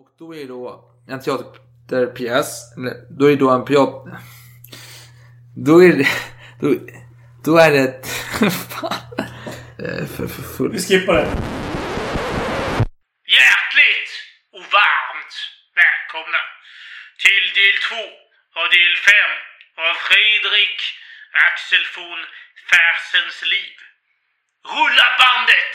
Och då är då en teaterpjäs. eller Då är då en teater... Då är det... Då, då är det... Fan. Eh, För, för full... Vi skippar det. Hjärtligt och varmt välkomna till del 2 och del 5 av Fredrik Axel von Fersens liv. Rulla bandet!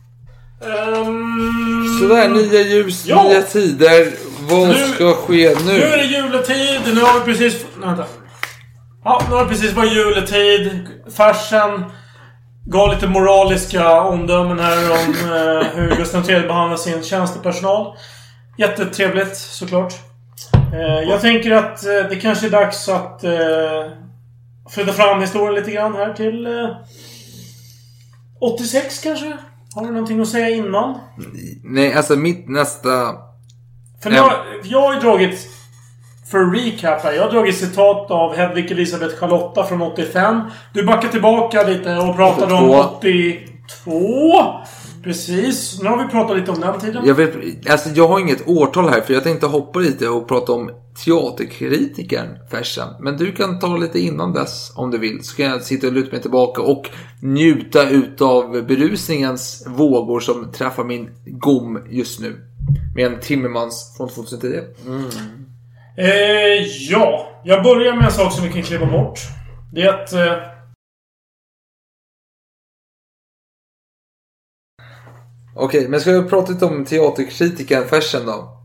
Um, Sådär, nya ljus, Ja. nya tider. Vad Nu- ska ske Nu är det nu? juletid. Nu har vi precis... Vänta. Ja, nu har det precis varit juletid. Farsen gav lite moraliska omdömen här om eh, hur Gustav III behandlar sin tjänstepersonal. Jättetrevligt såklart. Eh, jag tänker att eh, det kanske är dags att eh, flytta fram historien lite grann här till eh, 86 kanske? Har du någonting att säga innan? Nej, alltså mitt nästa... För har, jag har ju dragit... För recap här. Jag har dragit citat av Hedvig Elisabeth Charlotta från 85. Du backar tillbaka lite och pratade om 82. Precis. Nu har vi pratat lite om den tiden. Jag, vet, alltså jag har inget årtal här för jag tänkte hoppa lite och prata om teaterkritikern Fersen. Men du kan ta lite innan dess om du vill. Så kan jag sitta och luta mig tillbaka och njuta utav berusningens vågor som träffar min gom just nu. Med en Timmermans från 2010. Eh, ja. Jag börjar med en sak som vi kan klippa bort. Det är att... Eh, Okej, men ska vi prata lite om teaterkritikern Fersen då?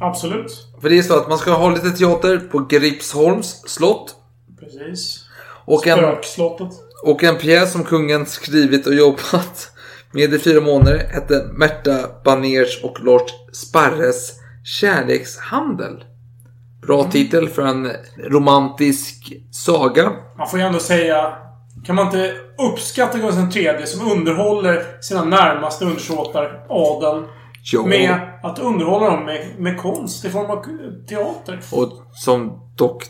absolut. För det är så att man ska ha lite teater på Gripsholms slott. Precis. Och en, Spökslottet. och en pjäs som kungen skrivit och jobbat med i fyra månader hette Märta Baners och Lars Sparres Kärlekshandel. Bra titel för en romantisk saga. Man får ju ändå säga... Kan man inte uppskatta Gustav III som underhåller sina närmaste undersåtar, adeln, Ja. med att underhålla dem med, med konst i form av teater? Och som dock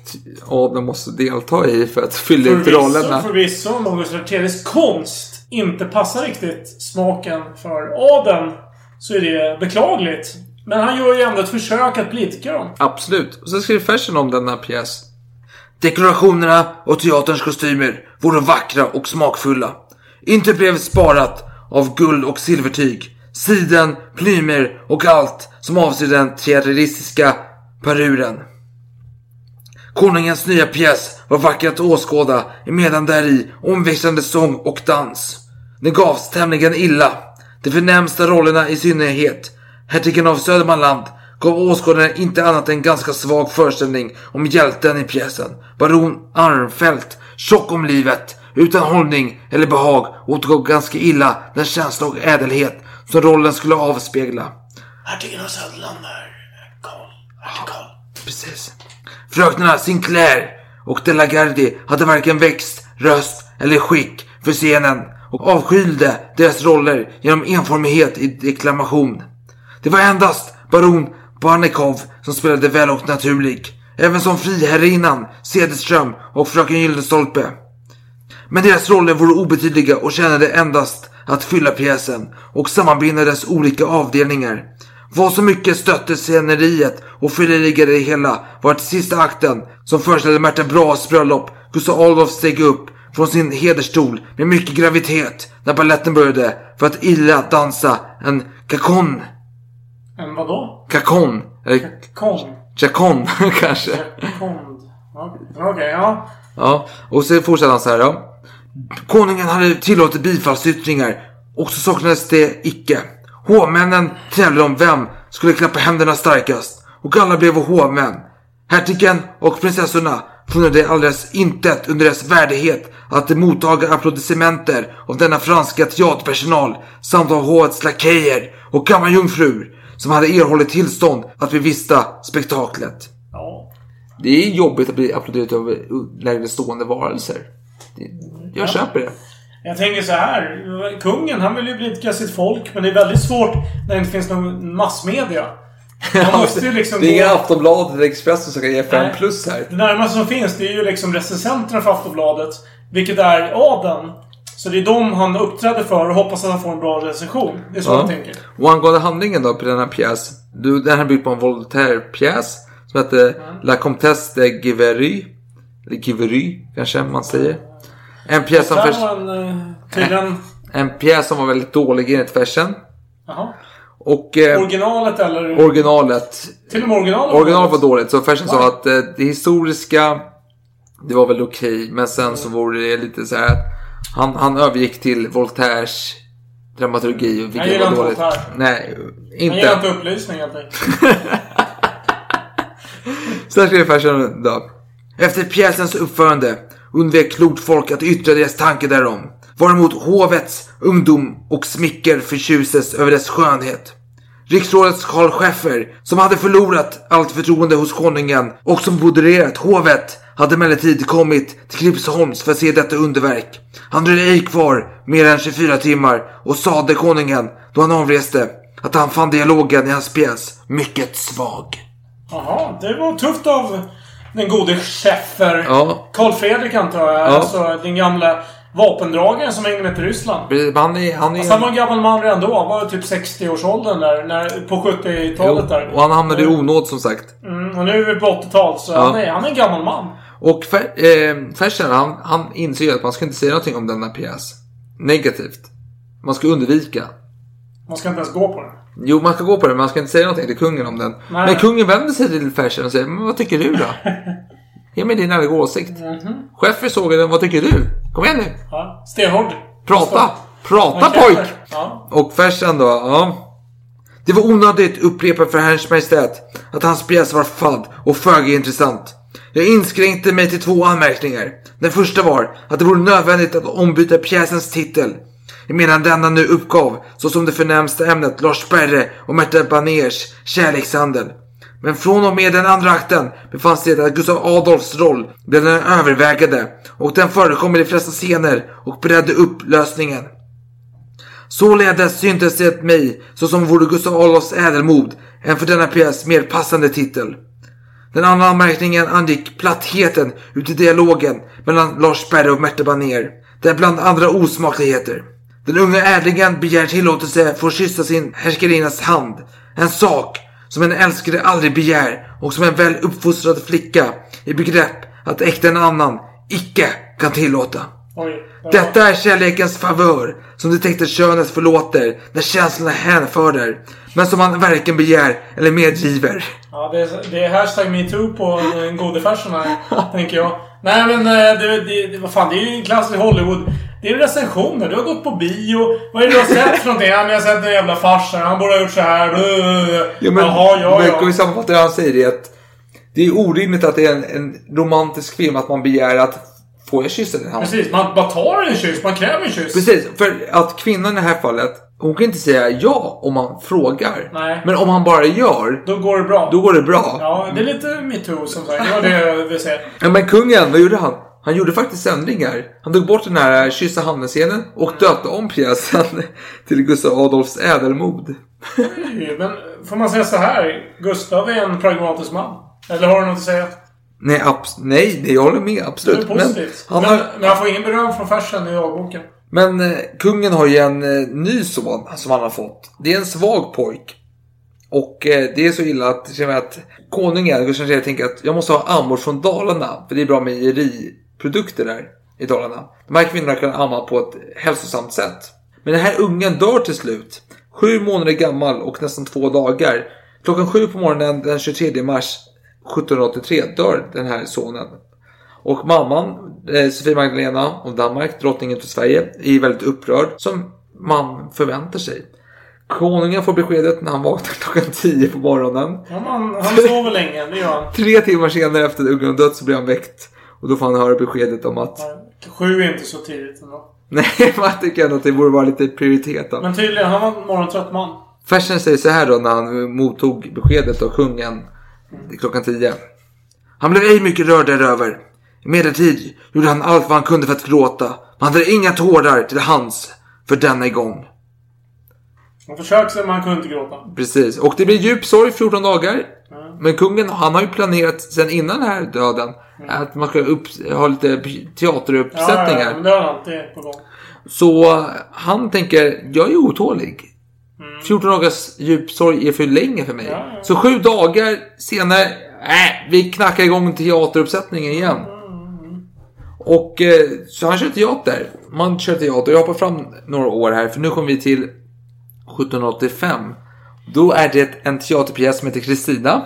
adeln måste delta i för att fylla ut rollerna. förvisso, om Gustav IIIs konst inte passar riktigt smaken för adeln så är det beklagligt. Men han gör ju ändå ett försök att blidka dem. Absolut. Och så skriver Fersen om denna pjäs. Dekorationerna och teaterns kostymer vore vackra och smakfulla. Inte blev sparat av guld och silvertyg, siden, plymer och allt som avser den teatralistiska paruren. Konungens nya pjäs var vacker att åskåda emedan däri omväxlande sång och dans. Den gavs tämligen illa. De förnämsta rollerna i synnerhet, hertigen av Södermanland, gav åskådaren inte annat än ganska svag föreställning om hjälten i pjäsen. Baron Armfelt, tjock om livet, utan hållning eller behag återgav ganska illa den känsla och ädelhet som rollen skulle avspegla. Hertigen av Söderland är. Hertig Karl. Precis. Fröknarna Sinclair och De la Gardie hade varken växt, röst eller skick för scenen och avskylde deras roller genom enformighet i deklamation. Det var endast baron Barnikov som spelade väl och naturlig, även som friherrinnan Cederström och fröken Gyldenstolpe. Men deras roller vore obetydliga och tjänade endast att fylla pjäsen och sammanbinda dess olika avdelningar. Vad så mycket stötte sceneriet och förligade det hela var att sista akten, som föreställde Märta Brahes bröllop, Gustav Adolf steg upp från sin hederstol med mycket gravitet när balletten började för att illa dansa en kakon. En vadå? Kakon. Eller Kon? Chacon kanske. Kond? Okej, ja. Ja, och så fortsätter han så här då. Konungen hade tillåtit bifallsyttringar och så saknades det icke. Hovmännen tävlade om vem skulle klappa händerna starkast och alla blev hovmän. Hertigen och prinsessorna funnit det alldeles intet under dess värdighet att mottaga applaudissementer av denna franska teaterpersonal samt av hovets lakejer och kammarjungfrur som hade erhållit tillstånd att bevista spektaklet. Ja. Det är jobbigt att bli applåderat av lägre stående varelser. Det, jag köper det. Jag tänker så här. Kungen, han vill ju blidka sitt folk. Men det är väldigt svårt när det inte finns någon massmedia. Man måste ju liksom det är ingen Aftonbladet eller Expressen som kan ge 5 Nej. plus här. Det närmaste som finns det är ju liksom recensenterna för Aftonbladet. Vilket är adeln. Så det är de han uppträder för och hoppas att han får en bra recension. Det är så jag tänker. Och angående handlingen då på denna pjäs. Du, den här bygger på en Voltaire-pjäs. Som heter La Comtesse de Givery. Eller Givery kanske man säger. En pjäs som, förs- var en, eh, tydligen... en pjäs som var väldigt dålig enligt versen. Jaha. Och eh, Originalet eller? originalet Till och med originalet? Originalet var dåligt, så Fersen sa att eh, det historiska det var väl okej, men sen så vore det lite så här att han, han övergick till Voltaires dramaturgi, Jag vilket gillar var inte dåligt. Voltaire. Nej, Jag gillar inte inte. upplysning helt enkelt. Så här skrev Fersen då. Efter pjäsens uppförande undvek klokt folk att yttra deras tanke därom. Varemot hovets ungdom och smicker förtjuses över dess skönhet. Riksrådets Karl Schäffer, som hade förlorat allt förtroende hos konungen och som modererat hovet, hade emellertid kommit till Klipsholms för att se detta underverk. Han dröjde ej kvar mer än 24 timmar och sade konungen, då han avreste, att han fann dialogen i hans pjäs mycket svag. Jaha, det var tufft av den gode Schäffer. Ja. Karl Fredrik antar jag. Ja. Alltså din gamla vapendragare som hängde med till Ryssland. Han är, han är, Alltså, han var en gammal man redan då. Han var typ 60-årsåldern där. När, på 70-talet där. och han hamnade i onåd som sagt. Mm, och nu är vi på 80-tal. Så Ja. han, är, han är en gammal man. Och Fer, eh, Fersen, han, han inser ju att man ska inte säga någonting om denna pjäs. Negativt. Man ska undvika. Man ska inte ens gå på den. Jo, man ska gå på den, men man ska inte säga någonting till kungen om den. Nej. Men kungen vänder sig till Fersen och säger, men vad tycker du då? Ge mig din ärliga åsikt. Schäffer såg den, vad tycker du? Kom igen nu! Ja, stenhård. Prata! Prata Men pojk! Ja. Och Fersen då, ja. Det var onödigt upprepa för Herrens Majestät att hans pjäs var fadd och föga intressant. Jag inskränkte mig till två anmärkningar. Den första var att det vore nödvändigt att ombyta pjäsens titel. Medan denna nu uppgav, såsom det förnämsta ämnet, Lars Sperre och Märta Baners kärlekshandel. Men från och med den andra akten befanns det att Gustav Adolfs roll blev den övervägande och den förekom i de flesta scener och bredde upp lösningen. Således syntes det mig såsom vore Gustav Adolfs ädelmod en för denna pjäs mer passande titel. Den andra anmärkningen angick plattheten uti dialogen mellan Lars Sperre och Märta Banér. Där bland andra osmakligheter. Den unga ädlingen begär tillåtelse för att kyssa sin härskarinnas hand. En sak som en älskare aldrig begär och som en väl uppfostrad flicka i begrepp att äkta en annan icke kan tillåta. Oj. det var- Detta är kärlekens favör som det tänkta könet förlåter när känslorna hänförer men som man varken begär eller medgiver. Ja, det är, det är hashtag metoo på den gode här, tänker jag. Nej men eh, det, det, det, vad fan, det är ju en klassisk Hollywood. Det är recensioner. Du har gått på bio. Vad är det du har sett för någonting? Ja, men jag har sett en jävla farsa. Han borde ha gjort så här. Ja, men, Jaha, ja, men ja. kan vi sammanfatta det han säger är att det är orimligt att det är en, en romantisk film att man begär att får jag kyssa din hand? Precis, man bara tar en kyss. Man kräver en kyss. Precis, för att kvinnan i det här fallet, hon kan inte säga ja om man frågar. Nej. Men om han bara gör, Då går det bra. då går det bra. Ja, det är lite metoo som sagt. Det var det jag ville säga. Ja, men kungen, vad gjorde han? Han gjorde faktiskt ändringar. Han tog bort den här kyssa handen-scenen och döpte om pjäsen till Gustav Adolfs ädelmod. Men får man säga så här? Gustav är en pragmatisk man. Eller har du något att säga? Nej, abs- nej, nej, jag håller med. Det är Absolut. Men positivt. han, men, har, men han får ingen beröm från farsan i dagboken men eh, kungen har ju en eh, ny son som han har fått. Det är en svag pojk. Och eh, det är så illa att, känner att konungen, Gustav III tänker att jag måste ha ammor från Dalarna. För det är bra mejeriprodukter där i Dalarna. De här kvinnorna kan amma på ett hälsosamt sätt. Men den här ungen dör till slut. Sju månader gammal och nästan två dagar. Klockan sju på morgonen den 23 mars 1783 dör den här sonen. Och mamman, eh, Sofie Magdalena av Danmark, drottningen för Sverige, är väldigt upprörd som man förväntar sig. Konungen får beskedet när han vaknar klockan 10 på morgonen. Ja, man, han sover länge, det gör han. Tre timmar senare efter att ungen dött så blir han väckt. Och då får han höra beskedet om att... Sju är inte så tidigt ändå. Nej, man tycker ändå att det borde vara lite prioritet då. Men tydligen, han var en morgontrött man. Fersen säger så här då när han mottog beskedet av kungen klockan 10. Han blev ej mycket rörd däröver. Emellertid gjorde han allt vad han kunde för att gråta. Men han hade inga tårar till hans för denna gång. Han försökte men han kunde inte gråta. Precis. Och det blir djup sorg 14 dagar. Men kungen han har ju planerat sen innan den här döden att man ska upp, ha lite teateruppsättningar. Ja, ja, men det har han alltid på gång. Så han tänker, jag är otålig. 14 dagars djup sorg är för länge för mig. Ja, ja. Så sju dagar senare, äh, vi knackar igång teateruppsättningen igen. Och eh, så han kör teater. Man kör teater. Jag hoppar fram några år här för nu kommer vi till 1785. Då är det en teaterpjäs som heter Kristina.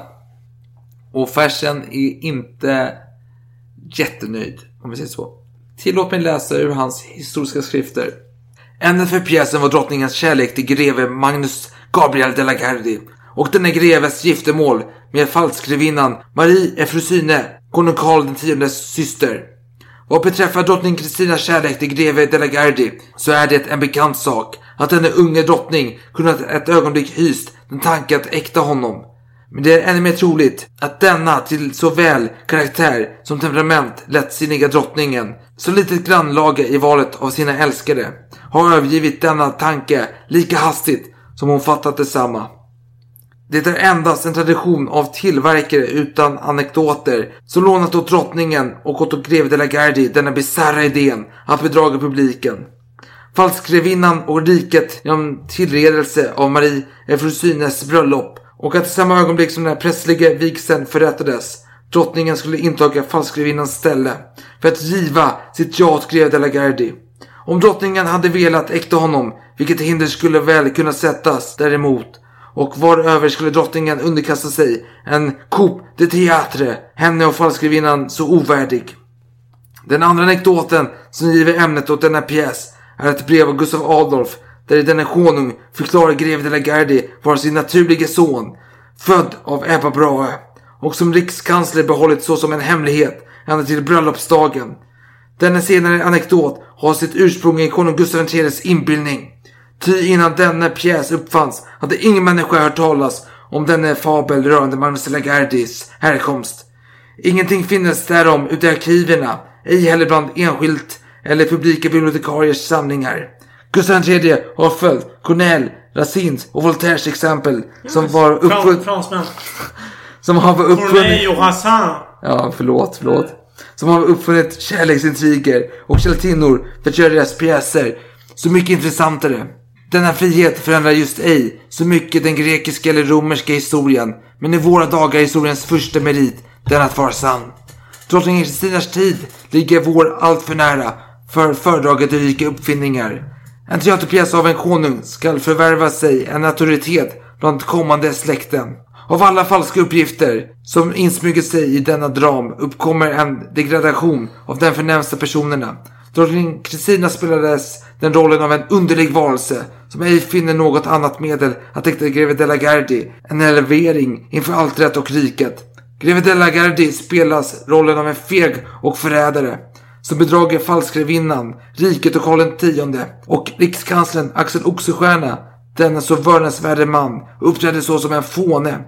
Och Fersen är inte jättenöjd, om vi säger så. Tillåt mig läsa ur hans historiska skrifter. Ämnet för pjäsen var drottningens kärlek till greve Magnus Gabriel de la Gardie och denne greves giftermål med falskgrevinnan Marie Efrusine, konung Karl Xs syster. Vad beträffar drottning Kristinas kärlek till greve de la Gardie så är det en bekant sak att denna unge drottning kunnat ett ögonblick hyst den tanke att äkta honom. Men det är ännu mer troligt att denna till såväl karaktär som temperament lättsinniga drottningen, så litet grannlaga i valet av sina älskare, har övergivit denna tanke lika hastigt som hon fattat detsamma. Det är endast en tradition av tillverkare utan anekdoter som lånat åt drottningen och åt greve de la Gardie denna bisarra idén att bedraga publiken. Falskgrevinnan och riket genom tillredelse av Marie Efrosynes bröllop och att i samma ögonblick som den här prästliga vigseln förrättades drottningen skulle intaga falskgrevinnans ställe för att giva sitt ja åt greve de la Gardie. Om drottningen hade velat äkta honom, vilket hinder skulle väl kunna sättas däremot och varöver skulle drottningen underkasta sig en coup de théâtre, henne och falskrivinnan så ovärdig. Den andra anekdoten som giver ämnet åt denna pjäs är ett brev av Gustav Adolf där denne konung förklarar greve de la Gardie vara sin naturliga son, född av Ebba Brahe och som rikskansler behållit så som en hemlighet ända till bröllopsdagen. Denna senare anekdot har sitt ursprung i konung Gustav IIIs inbildning. Ty innan denna pjäs uppfanns hade ingen människa hört talas om denna fabel rörande Magnus de la Gardies härkomst. Ingenting finnes därom ute i arkiverna, ej heller bland enskilt eller publika bibliotekariers samlingar. Gustav III har följt Cornell, Racines och Voltaires exempel som var uppfunnit... Fransmän. Som har Corneille uppfunnit... och Hassan. Ja, förlåt, förlåt. Som har uppfunnit kärleksintriger och källtinnor för att göra deras pjäser så mycket intressantare. Denna frihet förändrar just ej så mycket den grekiska eller romerska historien, men i våra dagar är historiens första merit den att vara sann. Drottning Kristinas tid ligger vår allt för nära för föredraget i rika uppfinningar. En teaterpjäs av en konung skall förvärva sig en auktoritet bland kommande släkten. Av alla falska uppgifter som insmyger sig i denna dram uppkommer en degradation av den förnämsta personerna. Drottning Kristina spelades den rollen av en underlig varelse som ej finner något annat medel att äkta greve de la Gardie än en elevering inför allt och riket. Greve de la Gardie spelas rollen av en feg och förrädare som bedrager falskrevinnan, riket och Karl X och rikskanslern Axel Oxenstierna, denna så vördnadsvärde man, uppträder så som en fåne,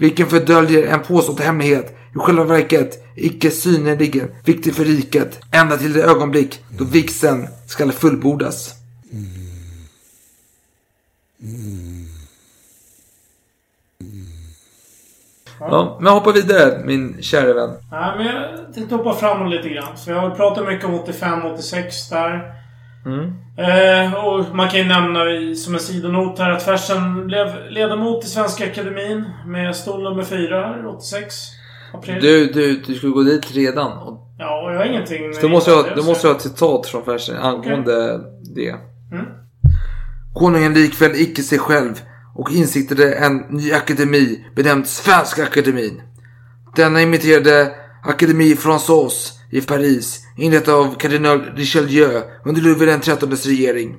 vilken fördöljer en påstådd hemlighet, i själva verket icke synnerligen viktig för riket, ända till det ögonblick då vigseln skall fullbordas. Ja, men hoppa vidare min kära vän. Nej, men jag tänkte hoppa framåt lite grann. Så jag har pratat mycket om 85, 86 där. Mm. Eh, och man kan ju nämna som en sidonot här att Fersen blev ledamot i Svenska Akademin med stol nummer 4 86. April. Du, du, du skulle gå dit redan. Och Ja, och jag har ingenting... Så då måste jag, då måste jag ha ett citat från Fersen angående det. Mm. Konungen likväl icke sig själv och instiftade en ny akademi benämnd Svenska akademin. Denna imiterade Académie Française i Paris, inlett av kardinal Richelieu under Ludvig XIIIs regering.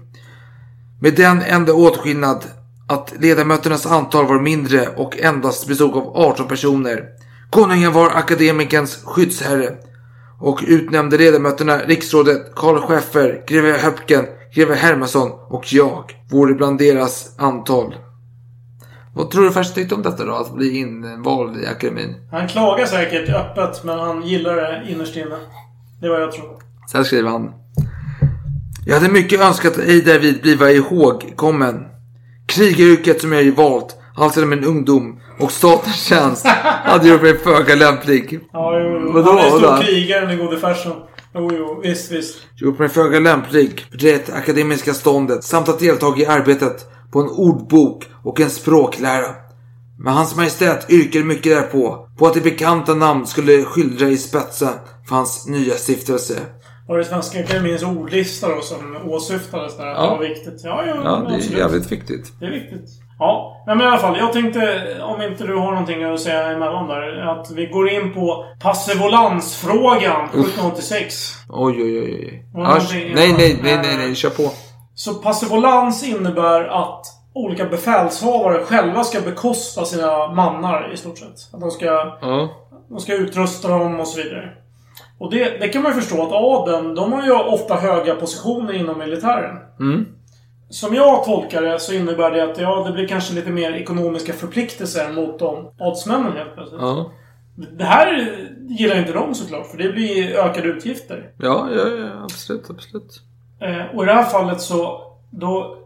Med den enda åtskillnad att ledamöternas antal var mindre och endast bestod av 18 personer. Konungen var akademikerns skyddsherre och utnämnde ledamöterna riksrådet Karl Schäffer, greve Höpken, greve Hermansson och jag vore bland deras antal. Vad tror du först tyckte om detta då? Att bli invald i akademin? Han klagar säkert öppet, men han gillar det innerst inne. Det vad jag tror. Sen skriver han. Jag hade mycket önskat att ej därvid bliva ihågkommen. Krigaryrket som jag ju valt alltsedan min ungdom och statens tjänst hade gjort mig föga lämplig. Ja, jo, jo. Vadå, Han är stor krigare, den gode farsan. Jo, jo. Visst, visst. Gjort mig föga lämplig för det akademiska ståndet samt att delta i arbetet på en ordbok och en språklära. Men hans majestät yrkade mycket därpå, på att det bekanta namn skulle skildra i spetsen för hans nya stiftelse. Var det Svenska Akademiens ordlista då som åsyftades där? Att Ja. det var viktigt? Ja, ja, Ja, det är absolut. jävligt viktigt. Det är viktigt. Ja, nej, men i alla fall. Jag tänkte, om inte du har någonting att säga emellan där, att vi går in på passivolansfrågan 1786. Oj, oj, oj. Ja, någonting- nej, nej, nej, nej, nej, kör på. Så passivolans innebär att olika befälshavare själva ska bekosta sina mannar i stort sett. Att de ska, Ja. de ska utrusta dem och så vidare. Och det, det kan man ju förstå att adeln, de har ju ofta höga positioner inom militären. Mm. Som jag tolkar det så innebär det att ja, det blir kanske lite mer ekonomiska förpliktelser mot de adelsmännen helt plötsligt. Ja. Det här gillar inte de såklart, för det blir ökade utgifter. Ja, ja, ja, absolut, absolut. Eh, och i det här fallet så då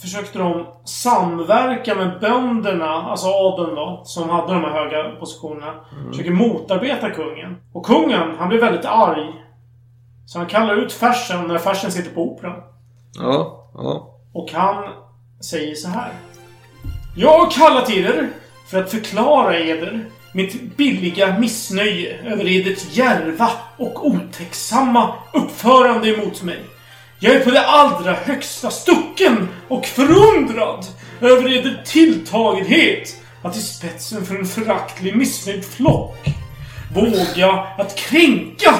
försökte de samverka med bönderna, alltså adeln då, som hade de här höga positionerna. Försöker motarbeta kungen. Och kungen, han blir väldigt arg. Så han kallar ut Fersen när Fersen sitter på operan. Ja, ja. Och han säger så här. Jag har kallat eder för att förklara eder mitt billiga missnöje över edert djärva och otäcksamma uppförande emot mig. Jag är på det allra högsta stucken och förundrad över eder tilltagenhet att i spetsen för en föraktlig missnöjd flock våga att kränka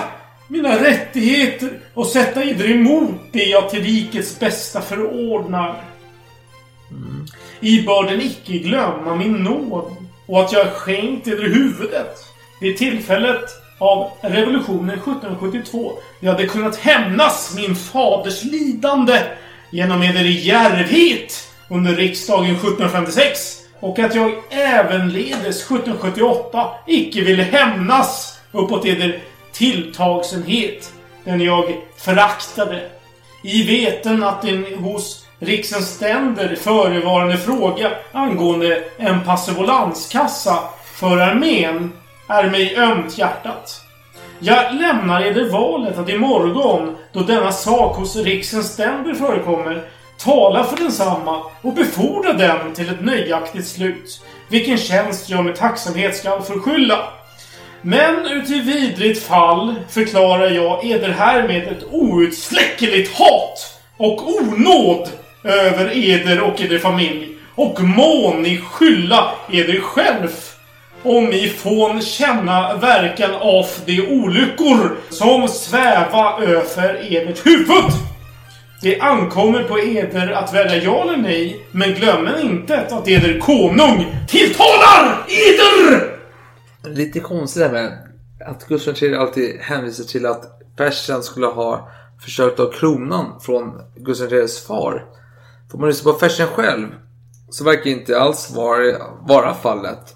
mina rättigheter och sätta eder emot det jag till rikets bästa förordnar. I börden icke glömma min nåd och att jag skänkt eder huvudet. Vid tillfället av revolutionen 1772 jag hade kunnat hämnas min faders lidande genom eder djärvhet under riksdagen 1756 och att jag ävenledes 1778 icke ville hämnas uppåt eder tilltagsenhet, den jag föraktade. I veten att en hos riksens ständer förevarande fråga angående en passivolanskassa för armén är mig ömt hjärtat. Jag lämnar eder valet att imorgon, då denna sak hos riksens ständer förekommer, tala för densamma och befordra den till ett nöjaktigt slut, vilken tjänst jag med tacksamhet skall förskylla. Men uti vidrigt fall förklarar jag eder härmed ett outsläckeligt hat och onåd över eder och eder familj och må ni skylla eder själv om ni får känna verkan av de olyckor som sväva över edert huvud. Det ankommer på eder att välja ja eller nej, men glömmen inte att eder konung tilltalar eder! Lite konstigt det här med att Gustav III alltid hänvisar till att Fersen skulle ha försökt ta kronan från Gustav IIIs far. Får man lyssna på Fersen själv så verkar inte alls vara, vara fallet.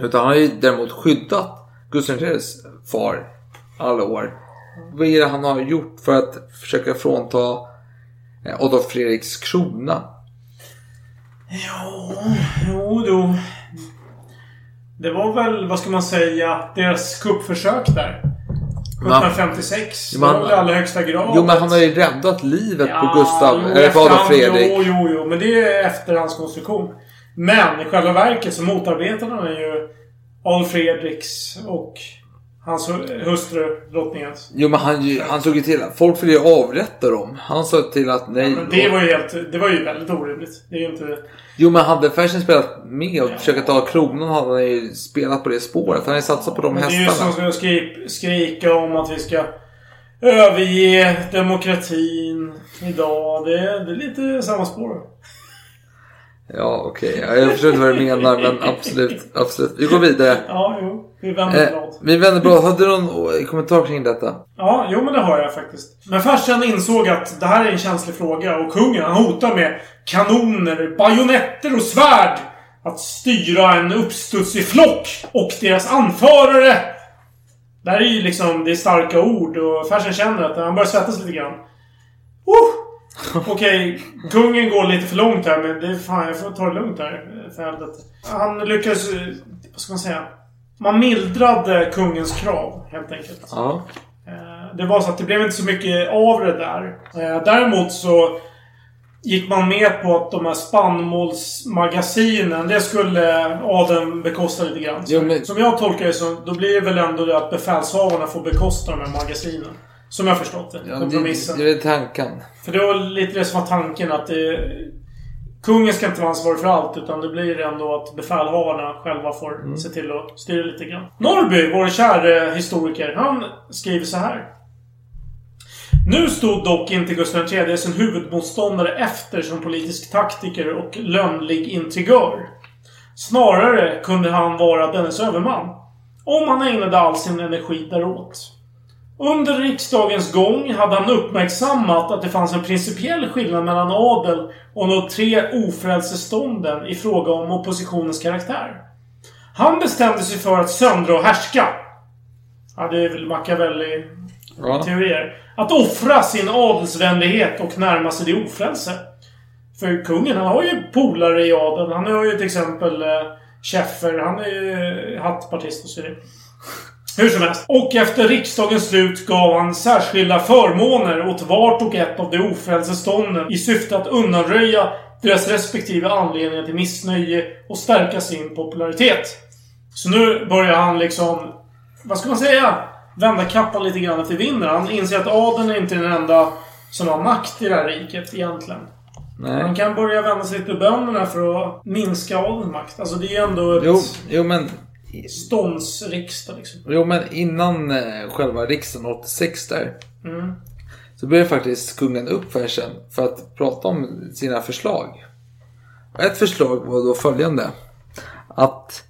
Utan han har ju däremot skyddat Gustav IIIs far alla år. Vad är det han har gjort för att försöka frånta eh, Adolf Fredriks krona? Jo, jo, jo. Det var väl, vad ska man säga, deras kuppförsök där. 1756. Jo, Det var väl i allra högsta grad. Jo men han har ju räddat livet Ja, på Gustav, eller på Adolf Fredrik. Jo, jo, jo. Men det är efter hans konstruktion. Men i själva verket så motarbetade han ju Adolf Fredriks och Hans hu- hustru, drottningens. Jo men han, han såg ju till att folk ville ju avrätta dem. Han sa till att nej. Men det var ju helt... Det var ju väldigt orimligt. Det är ju inte... Jo men hade Fersen spelat med och försökt ta kronan hade han ju spelat på det spåret. Han hade ju satsat på de Men det är ju hästarna. som att skri skrika om att vi ska överge demokratin idag. Det det är lite samma spår. Ja okej, ja, jag förstår inte vad du menar men absolut, absolut. Vi går vidare. Ja, jo. Vi vänder Eh, blad. vi vänder blad. Hade du någon kommentar kring detta? Ja, jo men det har jag faktiskt. Men farsan insåg att det här är en känslig fråga och kungen han hotar med kanoner, bajonetter och svärd att styra en uppstudsig flock och deras anförare. Det här är ju liksom, det är starka ord och farsan känner att han börjar svettas lite grann. Oh! Okej, kungen går lite för långt här men det är fan, jag får ta det lugnt här. För helvete. Han lyckades, eh, vad ska man säga? Man mildrade kungens krav helt enkelt. Ja. Eh, Det var så att det blev inte så mycket av det där. Eh, Däremot så gick man med på att de här spannmålsmagasinen, det skulle adeln bekosta lite grann. Jo, men- Som jag tolkar det så, då blir det väl ändå det att befälshavarna får bekosta de här magasinen. Som jag har förstått det. Ja, det, kompromissen. det är tanken. För det var lite det som var tanken att det, Kungen ska inte vara ansvarig för allt utan det blir ändå att befälhavarna själva får Mm. se till att styra lite grann. Norrby, vår kära historiker, han skriver så här. Nu stod dock inte Gustav III sin huvudmotståndare efter som politisk taktiker och lönnlig intrigör. Snarare kunde han vara dennes överman. Om han ägnade all sin energi däråt. Under riksdagens gång hade han uppmärksammat att det fanns en principiell skillnad mellan adel och de tre ofrälsestånden i fråga om oppositionens karaktär. Han bestämde sig för att söndra och härska. Ja, det är väl Machiavelli-teorier. Att offra sin adelsvänlighet och närma sig det ofrälse. För kungen, han har ju polare i adeln. Han har ju till exempel eh, Schäffer. Han är ju hattpartist och så vidare. Hur som helst. Och efter riksdagens slut gav han särskilda förmåner åt vart och ett av de ofrälsestånden i syfte att undanröja deras respektive anledningar till missnöje och stärka sin popularitet. Så nu börjar han liksom, vad ska man säga? Vända kappan lite grann till vinden. Han inser att adeln är inte den enda som har makt i det här riket egentligen. Nej. Han kan börja vända sig till bönderna för att minska adelns makt. Alltså det är ju ändå ett Jo, jo men ståndsriksdag liksom. Jo men innan eh, själva riksdagen 86 där. Mm. Så började faktiskt kungen upp Fersen för att prata om sina förslag. Och ett förslag var då följande. Att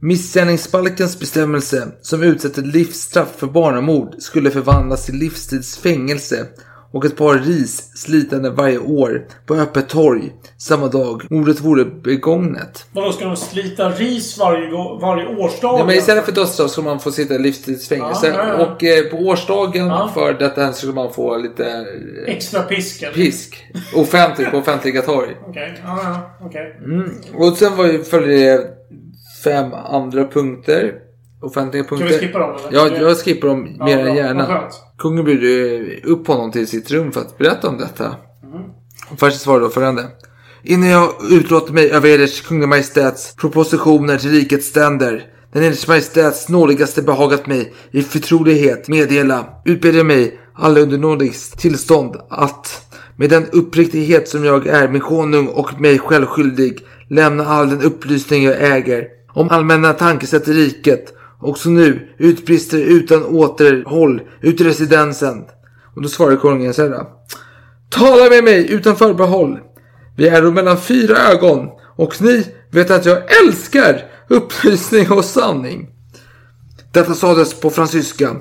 missgärningsbalkens bestämmelse som utsätter livsstraff för barnamord skulle förvandlas till livstidsfängelse och ett par ris slitande varje år på öppet torg samma dag mordet vore begångnet. Vadå, ska de slita ris varje, varje årsdag? Ja, men istället för dödsstraff ska man få sitta i livstidsfängelse. Ja, ja. Och eh, på årsdagen Ja. för detta skulle man få lite eh, Extra piska? pisk. Offentligt på offentliga torg. Okej, ja, ja, okej. Mm. Och sen var ju, följde det fem andra punkter. Offentliga punkter. vi skippa dem, eller? Ja, jag skippar dem Ja, mer bra. än gärna. Kungen bjöd upp honom till sitt rum för att berätta om detta. Mm. Först svarade då följande. Innan jag utlåter mig över eders kungliga majestäts propositioner till rikets ständer, den eders majestäts nådigaste behagat mig i förtrolighet meddela, utber jag mig alla under nådigs tillstånd att med den uppriktighet som jag är min konung och mig själv skyldig lämna all den upplysning jag äger om allmänna tankesätt i riket Också nu utbrister utan återhåll ut i residensen. Och då svarar kungen så här. Tala med mig utan förbehåll. Vi är då mellan fyra ögon och ni vet att jag älskar upplysning och sanning. Detta sades på fransyska.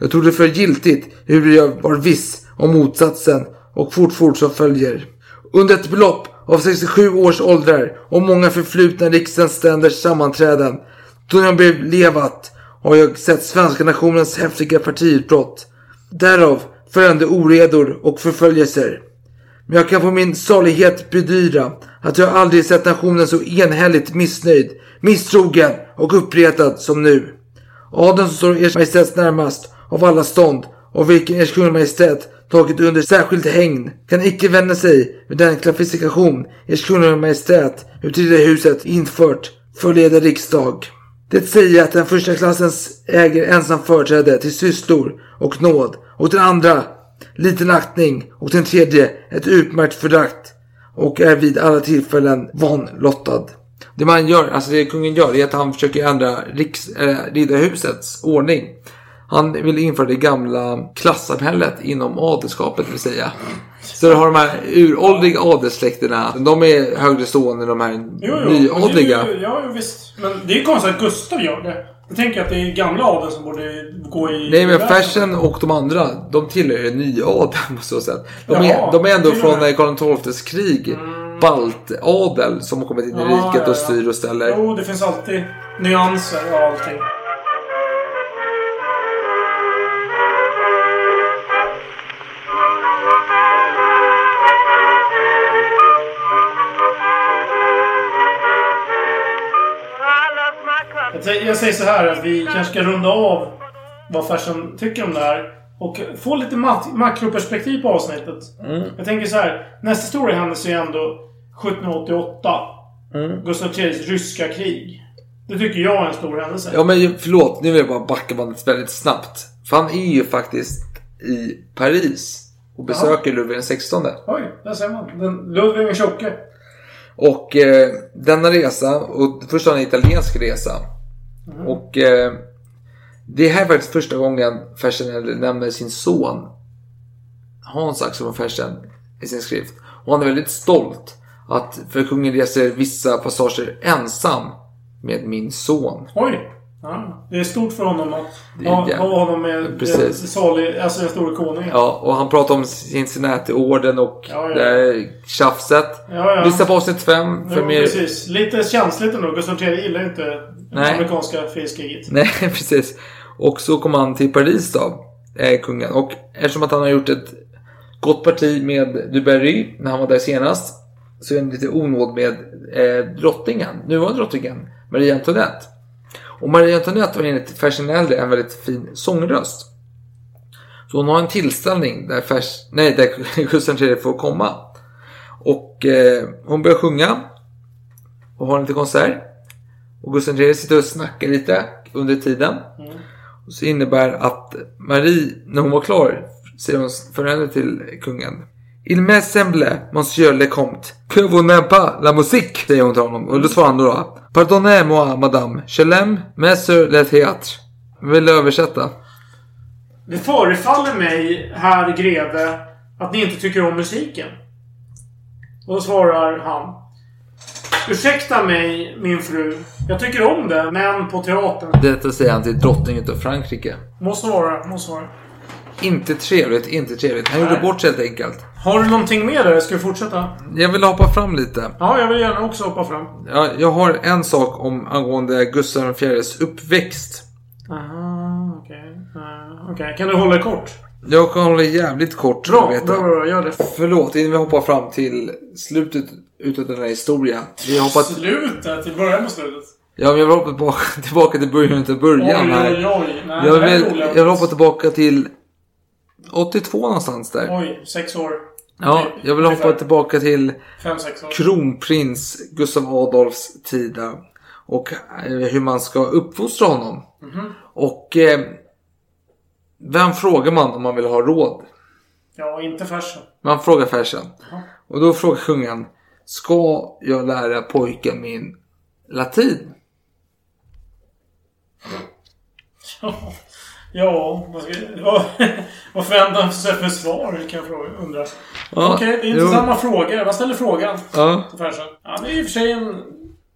Jag tog det för giltigt hur jag var viss om motsatsen och fortfort som följer. Under ett belopp av 67 års åldrar och många förflutna riksdagsständers sammanträden då jag blev levat har jag sett svenska nationens häftiga partiutbrott. Därav följande oredor och förföljelser. Men jag kan på min salighet bedyra att jag aldrig sett nationen så enhälligt missnöjd, misstrogen och uppretad som nu. Adeln som står ers Majestät närmast av alla stånd och vilken ers kungliga majestät tagit under särskilt hägn kan icke vända sig med den klassifikation ers kungliga majestät ut i huset infört för leda riksdag. Det säger att den första klassens äger ensam företräde till sysslor och nåd och den andra liten aktning och den tredje ett utmärkt förakt och är vid alla tillfällen vanlottad. Det man gör, alltså det kungen gör, är att han försöker ändra riks, äh, riddarhusets ordning. Han vill införa det gamla klassamhället inom adelskapet vill säga. Så du har de här uråldriga adelssläkterna. De är högre stående än de här Jo, jo. men nyadliga. ju- Ja, jo, visst. Men det är ju konstigt att Gustav gör det. Jag tänker att det är gamla adeln som borde gå i... Nej men Fersen och de andra, de tillhör ju nyadeln på så sätt. De är, Jaha, de är ändå och från med. Karl XIIs krig. Baltadel som har kommit in i Ja, riket ja, ja. och styr och ställer. Jo, det finns alltid nyanser och allting. Jag, jag säger så här att vi kanske ska runda av vad Fersen tycker om det här. Och få lite mak- makroperspektiv på avsnittet. Jag tänker så här. Nästa stora händelse är ändå 1788. Gustav IIIs ryska krig. Det tycker jag är en stor händelse. Ja men förlåt, nu vill jag bara backa bandet väldigt snabbt. För han är ju faktiskt i Paris och besöker Ludvig den 16. Oj, där ser man. Den Ludvig den tjocke. Och eh, denna resa, och först har han en italiensk resa. Och eh, det här är faktiskt första gången Fersen nämner sin son Hans Axel von Fersen i sin skrift. Och han är väldigt stolt att för kungen reser vissa passager ensam med min son. Oj! Ja, det är stort för honom att ha, jävligt- ha honom med Precis. den salig, alltså den store konungen. Ja, och han pratar om Cincinnati-orden och Ja, ja. det här tjafset. Ja, ja. Lyssna på avsnitt 5 för Jo, mer... precis. Lite känsligt ändå. Gustav III gillar inte Nej. amerikanska frihetskriget. Nej, precis. Och så kom han till Paris då, eh, kungen. Och eftersom att han har gjort ett gott parti med Dubarry när han var där senast. Så är han lite onåd med eh, drottningen, nuvarande drottningen, Marie Antoinette. Och Marie Antoinette var enligt Fersen äldre en väldigt fin sångröst. Så hon har en tillställning där, Fers, nej, där Gustav III får komma. Och eh, hon börjar sjunga. Och har en liten konsert. Och Gustav III sitter och snackar lite under tiden. Och så innebär att Marie, när hon var klar, säger hon följande till kungen. Il me semble, monsieur le comte, que vous n'aimez pas la musique, säger hon till honom. Och då svarar han då, då Pardonnez-moi, madame, je l'aime, mais sur le théâtre. Vill översätta? Det förefaller mig, herr greve, att ni inte tycker om musiken. Och då svarar han. Ursäkta mig, min fru. Jag tycker om det, men på teatern. Detta säger han till drottningen av Frankrike. Måste vara, måste vara. Inte trevligt, inte trevligt. Han gjorde Nej. bort sig helt enkelt. Har du någonting mer där? Ska vi fortsätta? Jag vill hoppa fram lite. Ja, jag vill gärna också hoppa fram. Ja, jag har en sak om angående Gustav IVs uppväxt. Aha, okej. Eh, Okej, kan du hålla det kort? Jag kan hålla jävligt kort. Bra, vet bra, jag. bra, gör det. Förlåt, innan vi hoppar fram till slutet utav den här historien. Vi har hoppat... Slutet? Vi börjar med slutet. Ja, men jag vill hoppa tillbaka, tillbaka till början utav början Oj, här. oj, oj. Nej, Jag det vill, jag vill hoppa tillbaka till 82 någonstans där. Oj, sex år. Ja, jag vill hoppa tillbaka till kronprins Gustav Adolfs tid där. Och eh, hur man ska uppfostra honom. Mhm. Och eh, vem frågar man om man vill ha råd? Ja, inte färsen. Man frågar Fersen. Och då frågar kungen. Ska jag lära pojken min latin? Ja, ska, vad, vad förväntar han sig för svar? Kan jag fråga, undra. Ja, Okej, det är jo. intressanta frågor. Man ställer frågan Ja. till Fersen. Han är i och för sig en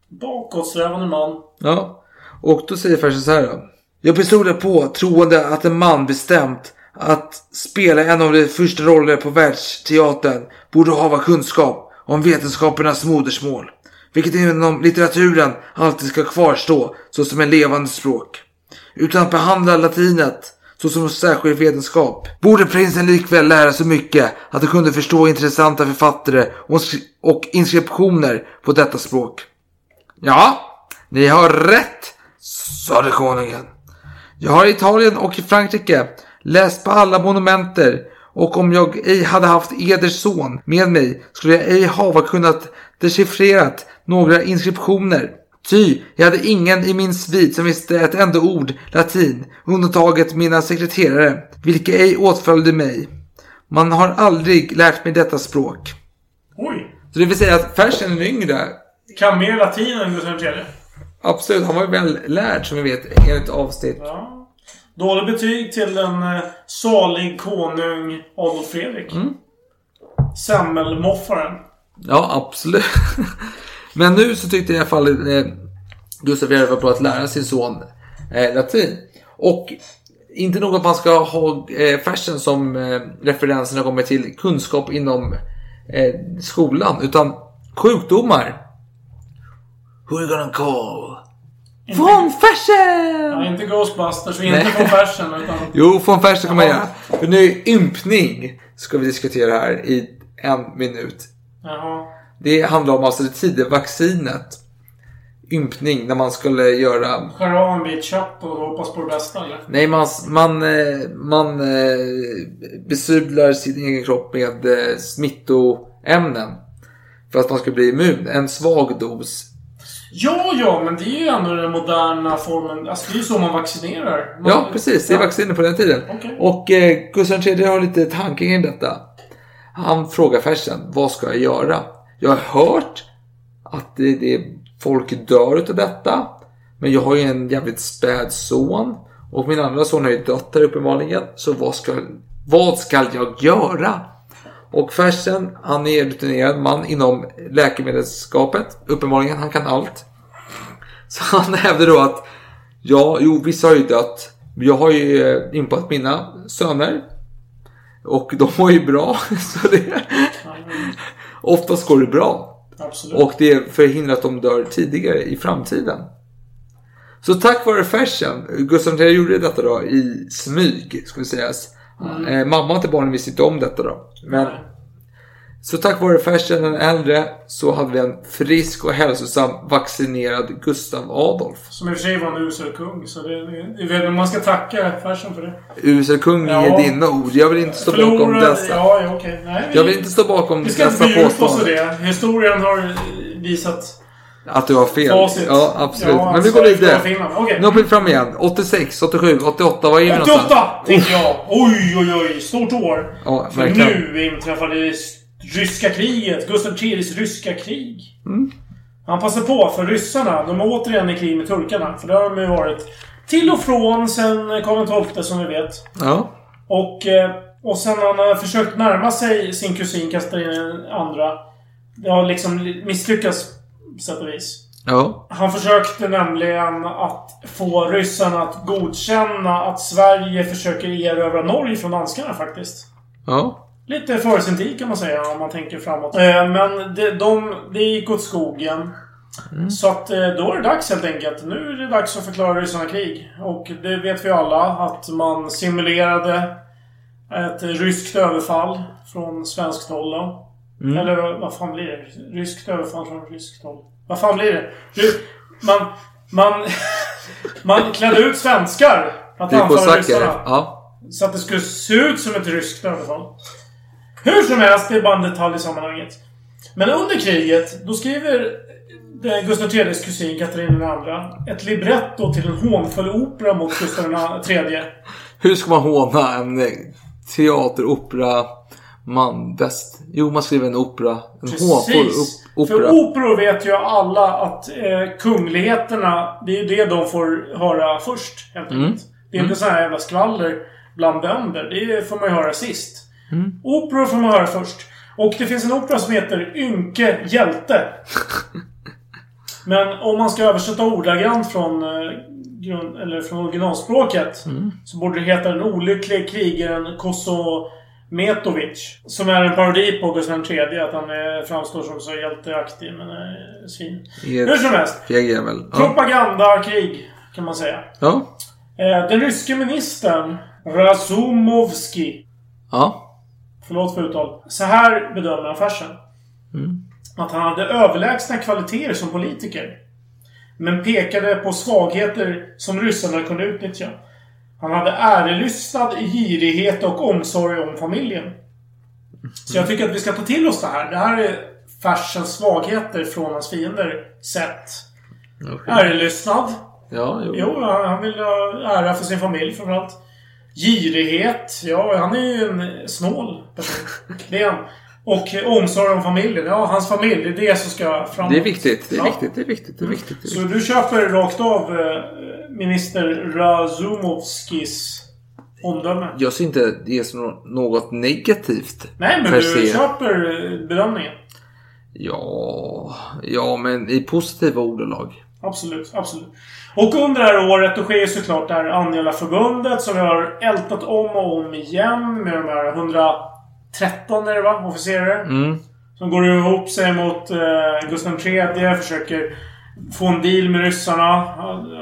bakåtsträvande man. Ja. Och då säger Fersen så här då. Jag bestolar på troende att en man bestämt att spela en av de första roller på världsteatern borde hava kunskap om vetenskapernas modersmål. Vilket inom litteraturen alltid ska kvarstå såsom en levande språk. Utan att behandla latinet såsom en särskild vetenskap borde prinsen likväl lära sig mycket att han kunde förstå intressanta författare och och inskriptioner på detta språk. Ja, ni har rätt, sade konungen. Jag har i Italien och i Frankrike läst på alla monumenter och om jag ej hade haft eders son med mig skulle jag ej hava kunnat dechiffrerat några inskriptioner Ty jag hade ingen i min svit som visste ett enda ord latin, undantaget mina sekreterare, vilka ej åtföljde mig. Man har aldrig lärt mig detta språk. Oj! Så det vill säga att Fersen den yngre, Kan mer latin än Gustav III. absolut, han var ju väl lärd som vi vet enligt avsnitt. Ja. Dåligt betyg till en eh, salig konung Adolf Fredrik. Mm. Semmelmoffaren. Ja, absolut. Men nu så tyckte i alla fall eh, Gustav II var på att lära sin son eh, latin. Och inte nog att man ska ha eh, Fersen som eh, referens när det kommer till kunskap inom eh, skolan. Utan sjukdomar. Who are you gonna call? Von Fersen! Ja, inte Ghostbusters och inte från Fersen. Utan... Jo, von Fersen kommer jag Ja. göra. För nu ympning ska vi diskutera här i en minut. Jaha. Det handlar om alltså det tidiga vaccinet. Ympning, när man skulle göra... Skär av en bit kött och hoppas på det bästa eller? Nej, man, man, eh, man eh, besudlar sin egen kropp med eh, smittoämnen. För att man ska bli immun. En svag dos. Ja, ja, men det är ju ändå den moderna formen. Alltså det är ju så man vaccinerar. Man... Ja, precis. Det är vacciner på den tiden. Okej. Och eh, Gustav III har lite tankar kring detta. Han frågar Fersen, vad ska jag göra? Jag har hört att det, det, folk dör utav detta. Men jag har ju en jävligt späd son. Och min andra son har ju dött här uppenbarligen. Så vad ska, vad ska jag göra? Och Fersen, han är en rutinerad man inom läkemedelsskapet. Uppenbarligen, han kan allt. Så han hävdar då att ja, jo, vissa har ju dött. Jag har ju eh, impat mina söner. Och de var ju bra. Så det, oftast går det bra. Absolut. Och det förhindrar att de dör tidigare i framtiden. Så tack vare Fersen, Gustav III gjorde detta då i smyg, skulle sägas. Eh, mamma till barnen visste inte om detta då. Men, så tack vare Fersen den äldre så hade vi en frisk och hälsosam vaccinerad Gustav Adolf. Som i och för sig var en usel kung. Så det, om man ska tacka Fersen för det. Usel kung är Ja. dina ord. Jag vill inte stå bakom Förlorade- dessa. Ja, okej. Nej, vi, Jag vill inte stå bakom vi ska inte dessa påståenden. det. Historien har visat Att du har fel. facit. Ja, absolut. Ja, Men vi går vidare. Okej. Nu hoppar vi fram igen. 86, 87, 88. Vad är vi någonstans? 88 tänkte jag. Oj, oj, oj. Stort år. Ja, För nu inträffade det ryska kriget. Gustav IIIs ryska krig. Mm. Han passar på, för ryssarna, de är återigen i krig med turkarna. För det har de ju varit till och från sen Karl XII, som vi vet. Ja. Och, eh, och sen han har försökt närma sig sin kusin Katarina andra. Det har liksom misslyckats på sätt och vis. Ja. Han försökte nämligen att få ryssarna att godkänna att Sverige försöker erövra Norge från danskarna faktiskt. Ja. Lite före sin tid kan man säga om man tänker framåt. Eh, Men det, de, det gick åt skogen. Så att eh, då är det dags helt enkelt. Nu är det dags att förklara ryssarna krig. Och det vet vi alla att man simulerade ett ryskt överfall från svenskt håll då. Eller vad- fan blir det? Ryskt överfall från ryskt håll. Vad fan blir det? Man... Man... man klädde ut svenskar att anfalla ryssarna. Ja. Så att det skulle se ut som ett ryskt överfall. Hur som helst, det är bara en detalj i sammanhanget. Men under kriget, då skriver Gustav IIIs kusin Katarina II ett libretto till en hånfull opera mot Gustav III. Hur ska man håna en eh, teateropera man bäst? Jo, man skriver en opera. En hånfull Precis. op- För opera. operor vet ju alla att eh, kungligheterna, det är det de får höra först. Helt Mm. Det är inte sån här jävla skvaller bland bönder. Det får man ju höra sist. Mm. Operor får man höra först. Och det finns en opera som heter Ynke hjälte. Men om man ska översätta ordagrant från, eh, eller från originalspråket Mm. så borde det heta Den olycklige krigaren Kosometovic. Som är en parodi på Gustav III. Att han eh, framstår som så hjälteaktig men är svin. I ett Hur som helst. Jävel. Ja. Propagandakrig kan man säga. Ja. Eh, Den ryske ministern Razumovski Ja. Förlåt för uttal. Så här bedömer han Fersen. Att han hade överlägsna kvaliteter som politiker. Men pekade på svagheter som ryssarna kunde utnyttja. Han hade ärelystnad, girighet och omsorg om familjen. Så jag tycker att vi ska ta till oss det här. Det här är Fersens svagheter från hans fiender sett. Okej. Ärelystnad. Ja, jo. Jo, han han vill ha ära för sin familj framförallt. Girighet. Ja, han är ju en snål person. Det är han. Och omsorg om familjen. Ja, hans familj. Det är det som ska framåt. Det är viktigt. Det är Ja. viktigt. Det är viktigt. Det är viktigt. Det är Så viktigt. du köper rakt av eh, minister Razumovskis omdöme? Jag ser inte det som nå- något negativt. Nej, men du se. köper eh, bedömningen. Ja, ja, men i positiva ordalag. Absolut, absolut. Och under det här året då sker ju såklart det här Angela-förbundet som vi har ältat om och om igen med de här 113 är det va? Officerare. Mm. Som går ihop sig mot eh, Gustav III. Försöker få en deal med ryssarna.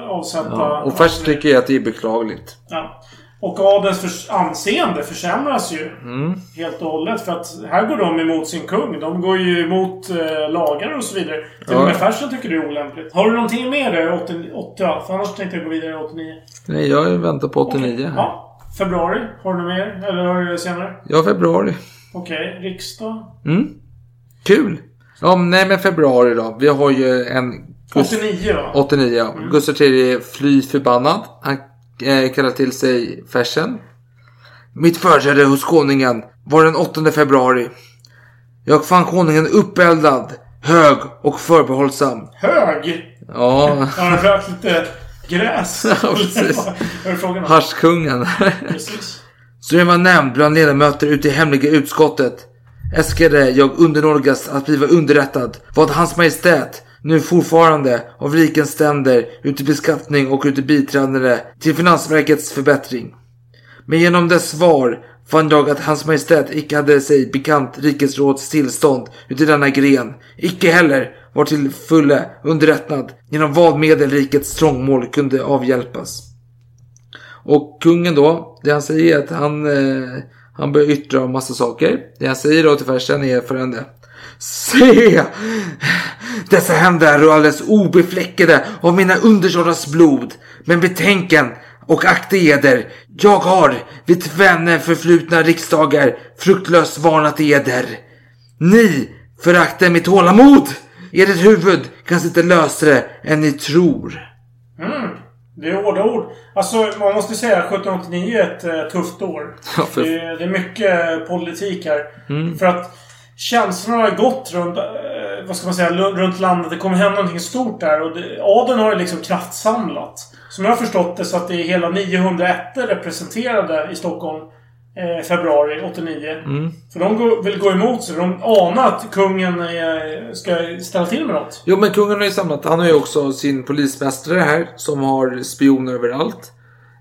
Avsätta... Ja. Och först tycker jag att det är beklagligt. Ja. Och adelns förs- anseende försämras ju Mm. helt och hållet. För att här går de emot sin kung. De går ju emot eh, lagar och så vidare. Till och Ja. med Fersen tycker det är olämpligt. Har du någonting mer där? 80, 80, ja, för annars tänkte jag gå vidare i 89. Nej, jag väntar på 89 här. Ja. Februari. Har du något mer? Eller har du det senare? Ja, februari. Okej. Riksdag. Mm. Kul. Ja, nej men februari då. Vi har ju en... Gust- 89 va? 89 ja. Gustav III fly förbannad. Han eh, kallar till sig Fersen. Mitt företräde hos konungen var den 8 februari. Jag fann konungen uppeldad, hög och förbehållsam. Hög! Ja, Har han rökt lite gräs? Ja, precis. Harskungen. Precis. Så jag var nämnd bland ledamöter ute i hemliga utskottet. Äskade jag undernådigas att bliva underrättad vad hans majestät nu fortfarande av rikens ständer uti beskattning och uti biträdande till finansverkets förbättring. Men genom dess svar fann jag att hans majestät icke hade sig bekant rikets råds tillstånd uti denna gren, icke heller var till fulle underrättad genom vad medel rikets trångmål kunde avhjälpas. Och kungen då, det han säger är att han, eh, han börjar yttra om massa saker. Det han säger då till färsen är följande. Se! Dessa händer är alldeles obefläckade av mina undersårars blod. Men betänken och akta eder. Jag har vid tvenne förflutna riksdagar fruktlöst varnat eder. Ni föraktar mitt tålamod. Ert huvud kan sitta lösare än ni tror. Mm. Det är hårda ord. Alltså, man måste säga att 1789 är ett eh, tufft år. Ja, för- det, är, det är mycket politik här. Mm. För att känslorna har gått runt, eh, vad ska man säga, runt landet. Det kommer hända någonting stort där. Och det, adeln har ju liksom kraftsamlat. Som jag har förstått det så att det är hela 901 representerade i Stockholm. Eh, februari 89. Mm. För de går, vill gå emot sig. De anar att kungen eh, ska ställa till med något. Jo men kungen har ju samlat, han har ju också sin polismästare här som har spioner överallt.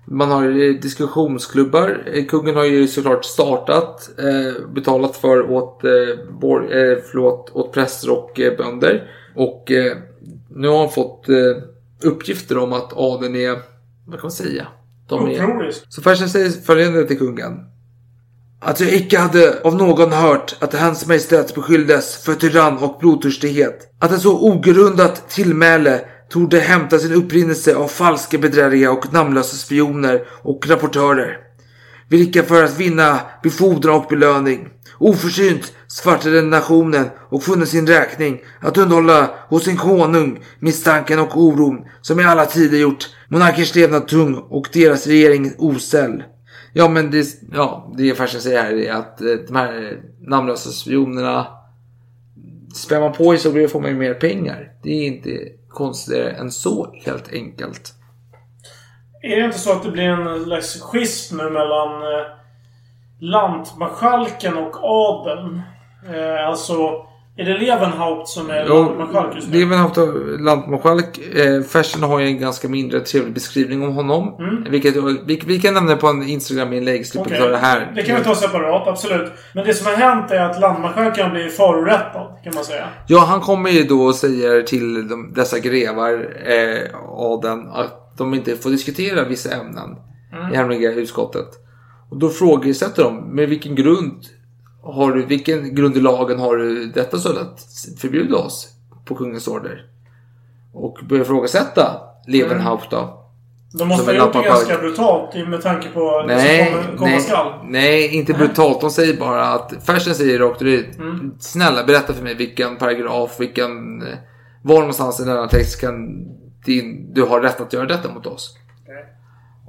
Man har diskussionsklubbar. Kungen har ju såklart startat, eh, betalat för åt, eh, eh, förlåt, åt präster och eh, bönder. Och nu har han fått uppgifter om att adeln är, vad kan man säga? De är, så Fersen säger följande till kungen. Att jag icke hade av någon hört att hans majestät beskylldes för tyrann och blodtörstighet. Att ett så ogrundat tillmäle torde hämta sin upprinnelse av falska bedrägliga och namnlösa spioner och rapportörer. Vilka för att vinna befordran och belöning oförsynt svartade nationen och funnit sin räkning att underhålla hos sin konung misstanken och oron som i alla tider gjort monarkers levnad tung och deras regering osäll. Ja men det, ja, det Fersen säger här är att eh, de här namnlösa spionerna Spär man på historier får man ju mer pengar. Det är inte konstigare än så helt enkelt. Är det inte så att det blir en slags schism nu mellan eh, lantmarskalken och adeln? Eh, alltså, är det Levenhaupt som är lantmarskalk just nu? Levenhaupt och lantmarskalk. Eh, Fersen har ju en ganska mindre trevlig beskrivning om honom. Mm. Vilket, vi, vi kan nämna på en Instagram-inlägg. Ta det här. Det kan vi ta separat, absolut. Men det som har hänt är att lantmarskalken har blivit förorättad, kan man säga. Ja, han kommer ju då och säger till de, dessa grevar, eh, adeln, att de inte får diskutera vissa ämnen Mm. i hemliga utskottet. Och då frågesätter de, med vilken grund har du, vilken grund i lagen har du detta så att förbjuda oss på kungens order? Och börjar ifrågasätta Levenhaupt då. De måste ha gjort det ganska brutalt med tanke på det Nej, som komma, nej, skall. nej, inte brutalt. De säger bara att Fersen säger rakt ut. Mm. Snälla berätta för mig vilken paragraf, vilken... eh, Var någonstans i denna text kan din, du har rätt att göra detta mot oss.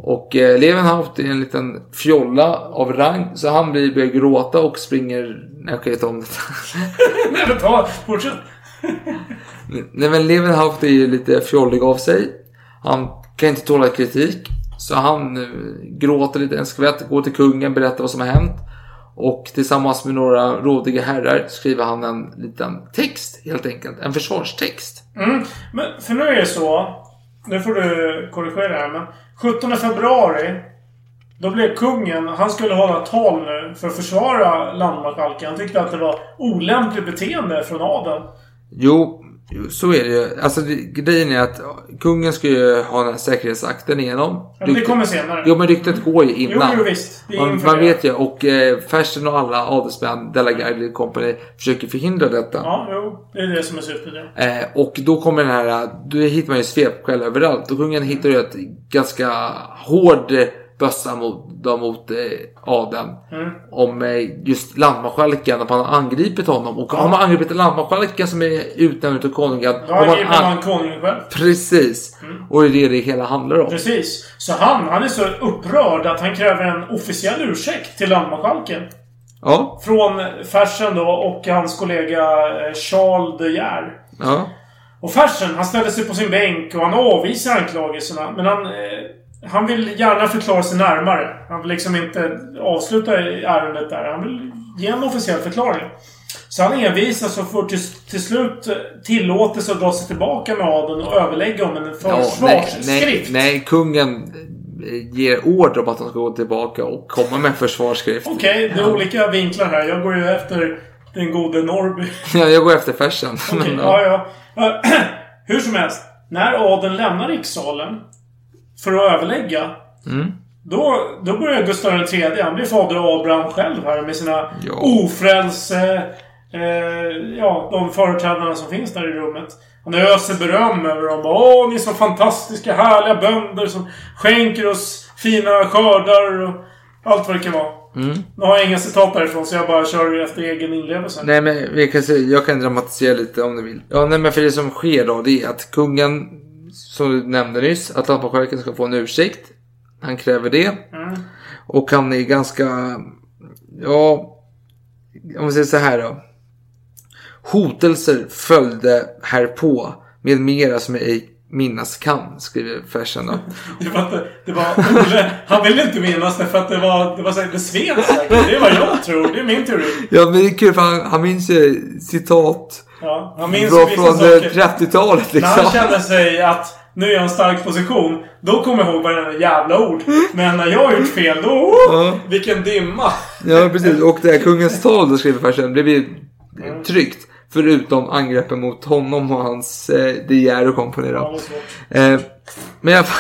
Och eh, Levenhaupt är en liten fjolla av rang så han blir, börjar gråta och springer... Nej okej, ta om det. Nej men ta, fortsätt. Nej men Levenhaupt är ju lite fjollig av sig. Han kan inte tåla kritik. Så han eh, gråter lite en skvätt, går till kungen, berättar vad som har hänt. Och tillsammans med några rådiga herrar skriver han en liten text helt enkelt. En försvarstext. Mm. Men för nu är det så. Nu får du korrigera här men. 17 februari. Då blev kungen, han skulle hålla tal nu för att försvara landmarskalken. Han tyckte att det var olämpligt beteende från adeln. Jo, jo, så är det ju. Alltså grejen är att kungen ska ju ha den här säkerhetsakten igenom. Ja, men det kommer senare. Jo men ryktet går ju innan. Jo, jo visst. Det Man, man vet ju och eh, Fersen och alla adelsmän, Delagarde Company försöker förhindra detta. Ja, jo. Det är det som är syftet. Ja. Eh, och då kommer den här, då hittar man ju svepskäl överallt. Och kungen hittar ju ett ganska hård eh, bössa mot, då, mot eh, adeln. Mm. Om eh, just landmarskalken, att man har angripit honom. Och har man angripit landmarskalken som är utnämnd av konungen. Då man angriper an- man konungen själv. Precis. Och det är det det hela handlar om. Precis. Så han, han är så upprörd att han kräver en officiell ursäkt till landmarskalken. Ja, Från Fersen då och hans kollega eh, Charles de Geer. ja. Och Fersen, han ställer sig på sin bänk och han avvisar anklagelserna. Men han, eh, han vill gärna förklara sig närmare. Han vill liksom inte avsluta ärendet där. Han vill ge en officiell förklaring. Så han envisas och får till, till slut tillåtelse att dra sig tillbaka med adeln och överlägga om en ja nej, försvarsskrift. nej, nej, kungen eh, ger order om att han ska gå tillbaka och komma med en försvarsskrift. Okej, det är olika vinklar här. Jag går ju efter den gode Norrby. Ja, jag går efter Men, ja, ja. Ja, Hur som helst. När adeln lämnar rikssalen för att överlägga. Mm. Då, då börjar Gustav III, han blir fader Abraham själv här med sina Ja. ofrälse... Eh, ja, de företrädarna som finns där i rummet. Han öser beröm över dem. Åh, ni är så fantastiska, härliga bönder som skänker oss fina skördar och allt vad det kan vara. Mm. Nu har jag inga citat därifrån så jag bara kör efter egen inlevelse. Nej men vi kan jag kan dramatisera lite om du vill. Ja nej men för det som sker då det är att kungen, som du nämnde nyss, att landmarskalken ska få en ursäkt. Han kräver det. Mm. Och han är ganska, ja, om vi säger så här då. Hotelser följde härpå med mera som ej minnas kan, skriver Fersen då. Det var inte... Det var han ville inte minnas det för att det var... Det var säkert det sved säkert. Det är vad jag tror. Det är min teori. Ja men det är kul för han, han minns ju citat Ja, han minns bra från saker. eh, 30-talet När han liksom. kände sig att nu är jag i en stark position. Då kommer jag ihåg varenda jävla ord. Men när jag har gjort fel, då... Oh, Ja. Vilken dimma! Ja precis och det här kungens tal då skriver Fersen blev ju tryggt. Förutom angreppen mot honom och hans eh, De Geer och det då. Eh, men jag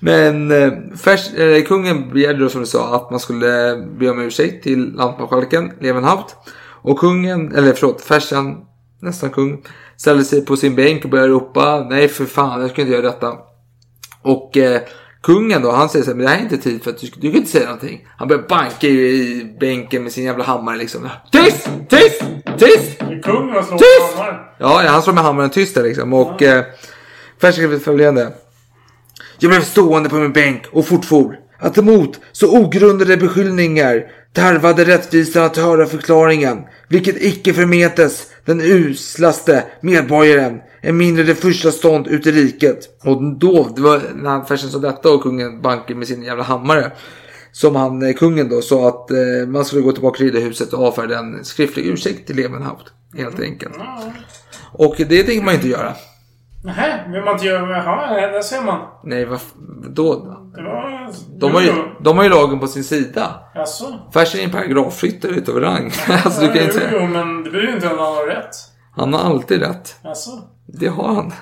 Men eh, Fers, eh, kungen begärde då som du sa att man skulle be om ursäkt till lantmarskalken Levenhaupt. Och kungen, eller förlåt, Fersen, nästan kung, ställde sig på sin bänk och började ropa nej för fan jag ska inte göra detta. Och eh, kungen då, han säger så här, men det här är inte tid för att du, du kan inte säga någonting. Han börjar banka i, bänken med sin jävla hammare liksom. Tyst! Tyst! Tyst! Kungen slår Tyst! hammaren. Ja, han slår med hammaren tyst där liksom. Och eh, Fersen skriver följande. Jag blev stående på min bänk och fortfor. Att emot så ogrundade beskyllningar tarvade rättvisan att höra förklaringen, vilket icke förmetes den uslaste medborgaren, en mindre det första stånd ut i riket. Och då, det var när han Fersen sa detta och kungen bankade med sin jävla hammare. Som han, eh, kungen då, sa att eh, man skulle gå tillbaka till riddarhuset och avfärda en skriftlig ursäkt till Levenhaupt. Helt enkelt. Och det tänker man inte göra. Nähä, vill man inte göra... Jaha, där ser man. Nej, vad då? Det var... De har, ju, de har ju lagen på sin sida. Jaså? Fersen är en paragrafryttare utav rang. alltså, du kan jo, inte... jo, men det betyder inte att han har rätt. Han har alltid rätt. Jaså? Det har han.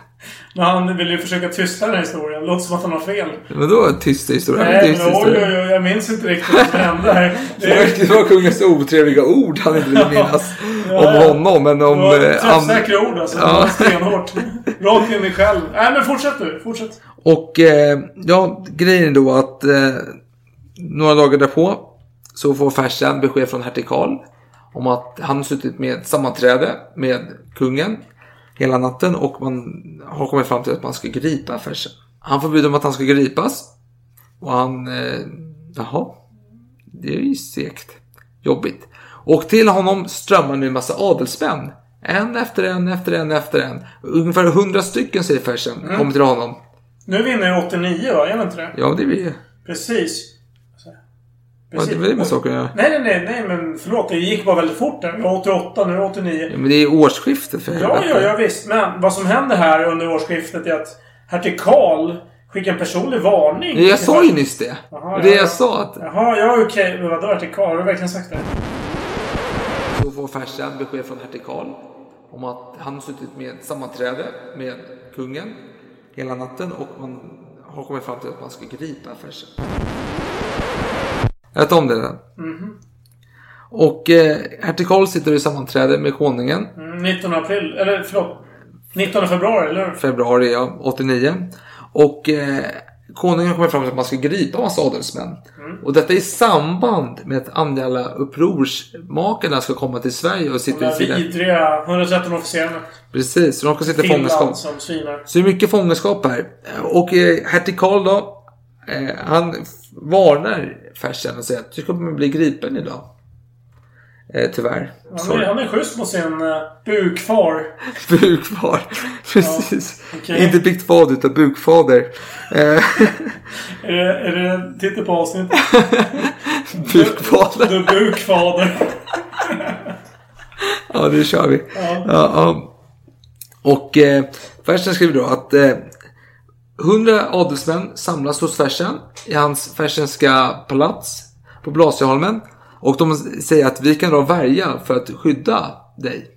Men han vill ju försöka tysta den här historien. Det låter som att han har fel. Men då tysta historia? Nej, tysta men oj, oj, oj, jag minns inte riktigt vad som hände här. Det är, Det var kungens otrevliga ord han inte ville minnas Ja, om honom. Men om... det var eh, träffsäkra ord alltså. Ja. Stenhårt. Rakt in i själv. Nej, men fortsätt du. Fortsätt. Och eh, ja, grejen är då att eh, några dagar därpå så får Fersen besked från hertig Karl om att han har suttit med ett sammanträde med kungen hela natten och man har kommit fram till att man ska gripa Fersen. Han får bud om att han ska gripas. Och han, eh, jaha, det är ju segt. Jobbigt. Och till honom strömmar nu en massa adelsmän. En efter en, efter en, efter en. Ungefär hundra stycken säger Fersen, Mm. kommer till honom. Nu vinner jag 89 va? Är det inte det? Ja, det är vi. Precis. Vad det med saker att göra? Nej, nej, nej, nej, men förlåt. Det gick bara väldigt fort där. Jag var 88, nu är jag 89. Ja, men det är årsskiftet för Ja, helvete. ja, ja visst. Men vad som händer här under årsskiftet är att hertig Karl skickar en personlig varning. Ja, Jag sa ju nyss det. Jaha, det ja, jag ja. sa att Jaha, ja okej. Men vadå hertig Karl? Har du verkligen sagt det? så får Fersen besked från hertig Karl om att han har suttit med ett sammanträde med kungen hela natten och man har kommit fram till att man ska gripa Fersen. Jag vet om det. Mhm. Och eh, hertig Karl sitter i sammanträde med konungen Mm, 19 april. Eller förlåt. 19 februari, eller februari ja, 89. Och eh, konungen kommer fram till att man ska gripa massa adelsmän. Mm. Och detta i samband med att alla upprorsmakarna ska komma till Sverige och sitta i där sina... vidriga 113 officerarna. Precis, så de ska sitta i fångenskap. som svinar. Så det är mycket fångenskap här. Och eh, hertig Karl då, eh, han varnar Fersen och säger att du kommer bli gripen idag. Eh, tyvärr. Han är, han är schysst mot sin uh, bukfar. Bukfar. Precis. okej. Inte biktfader utan bukfader. Eh, Är det, är det titel på avsnittet? bukfader. Du bukfader. Ja, det kör vi. Ja. Ja, ja. Och eh, Fersen skriver då att eh, 100 adelsmän samlas hos Fersen i hans Fersenska palats på Blasieholmen. Och de säger att vi kan dra värja för att skydda dig.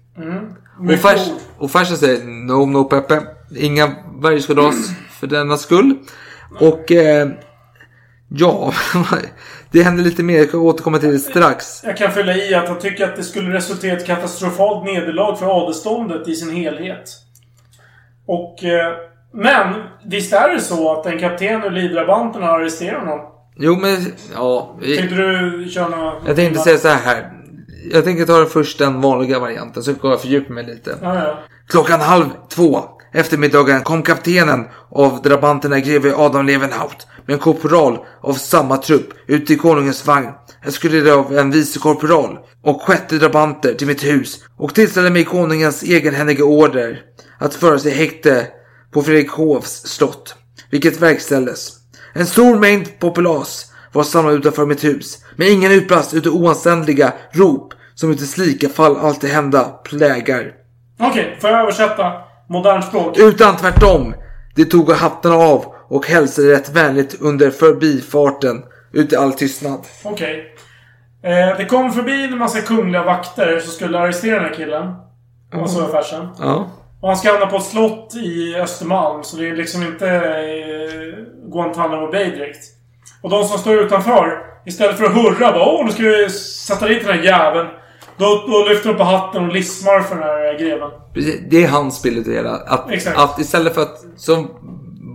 Och, Mycket Fers, ord. och Fersen säger no, no Peppe. Inga värjor ska dras för denna skull. Och eh, ja, det händer lite mer. Jag ska återkomma till det strax. Jag kan fylla i att han tycker att det skulle resultera i ett katastrofalt nederlag för adelståndet i sin helhet. Och... Eh, men visst är det så att en kapten ur livdrabanten har arresterat honom? Jo men, ja. vi- Tänkte du köra något? Jag tänkte säga så här. Jag tänker ta först den vanliga varianten så går jag fördjupa mig lite. Ja, ja. Klockan halv två eftermiddagen kom kaptenen av drabanterna greve Adam Levenhaut med en korporal av samma trupp ut till konungens vagn. Jag skulle av en vice korporal och sjätte drabanter till mitt hus och tillställde mig konungens egenhändiga order att föra sig i häkte på Fredrikshovs slott, vilket verkställdes. En stor mängd populas var samlad utanför mitt hus, men ingen utbrast utav oanständiga rop som ute slika fall alltid hända plägar. Okej, får jag översätta? Modernt språk. Utan tvärtom. De tog hattarna av och hälsade rätt vänligt under förbifarten ut i all tystnad. Okej. Eh, det kom förbi en massa kungliga vakter som skulle arrestera den här killen. Alltså Fersen. Ja. Och han ska hamna på ett slott i Östermalm. Så det är liksom inte eh, Guantanamo Bay direkt. Och de som står utanför. Istället för att hurra bara Åh, nu ska vi sätta dit den här jäveln. Då, då lyfter de på hatten och lismar för den här greven. Precis, Det är hans bild utav det hela. Att, Exakt. att istället för att som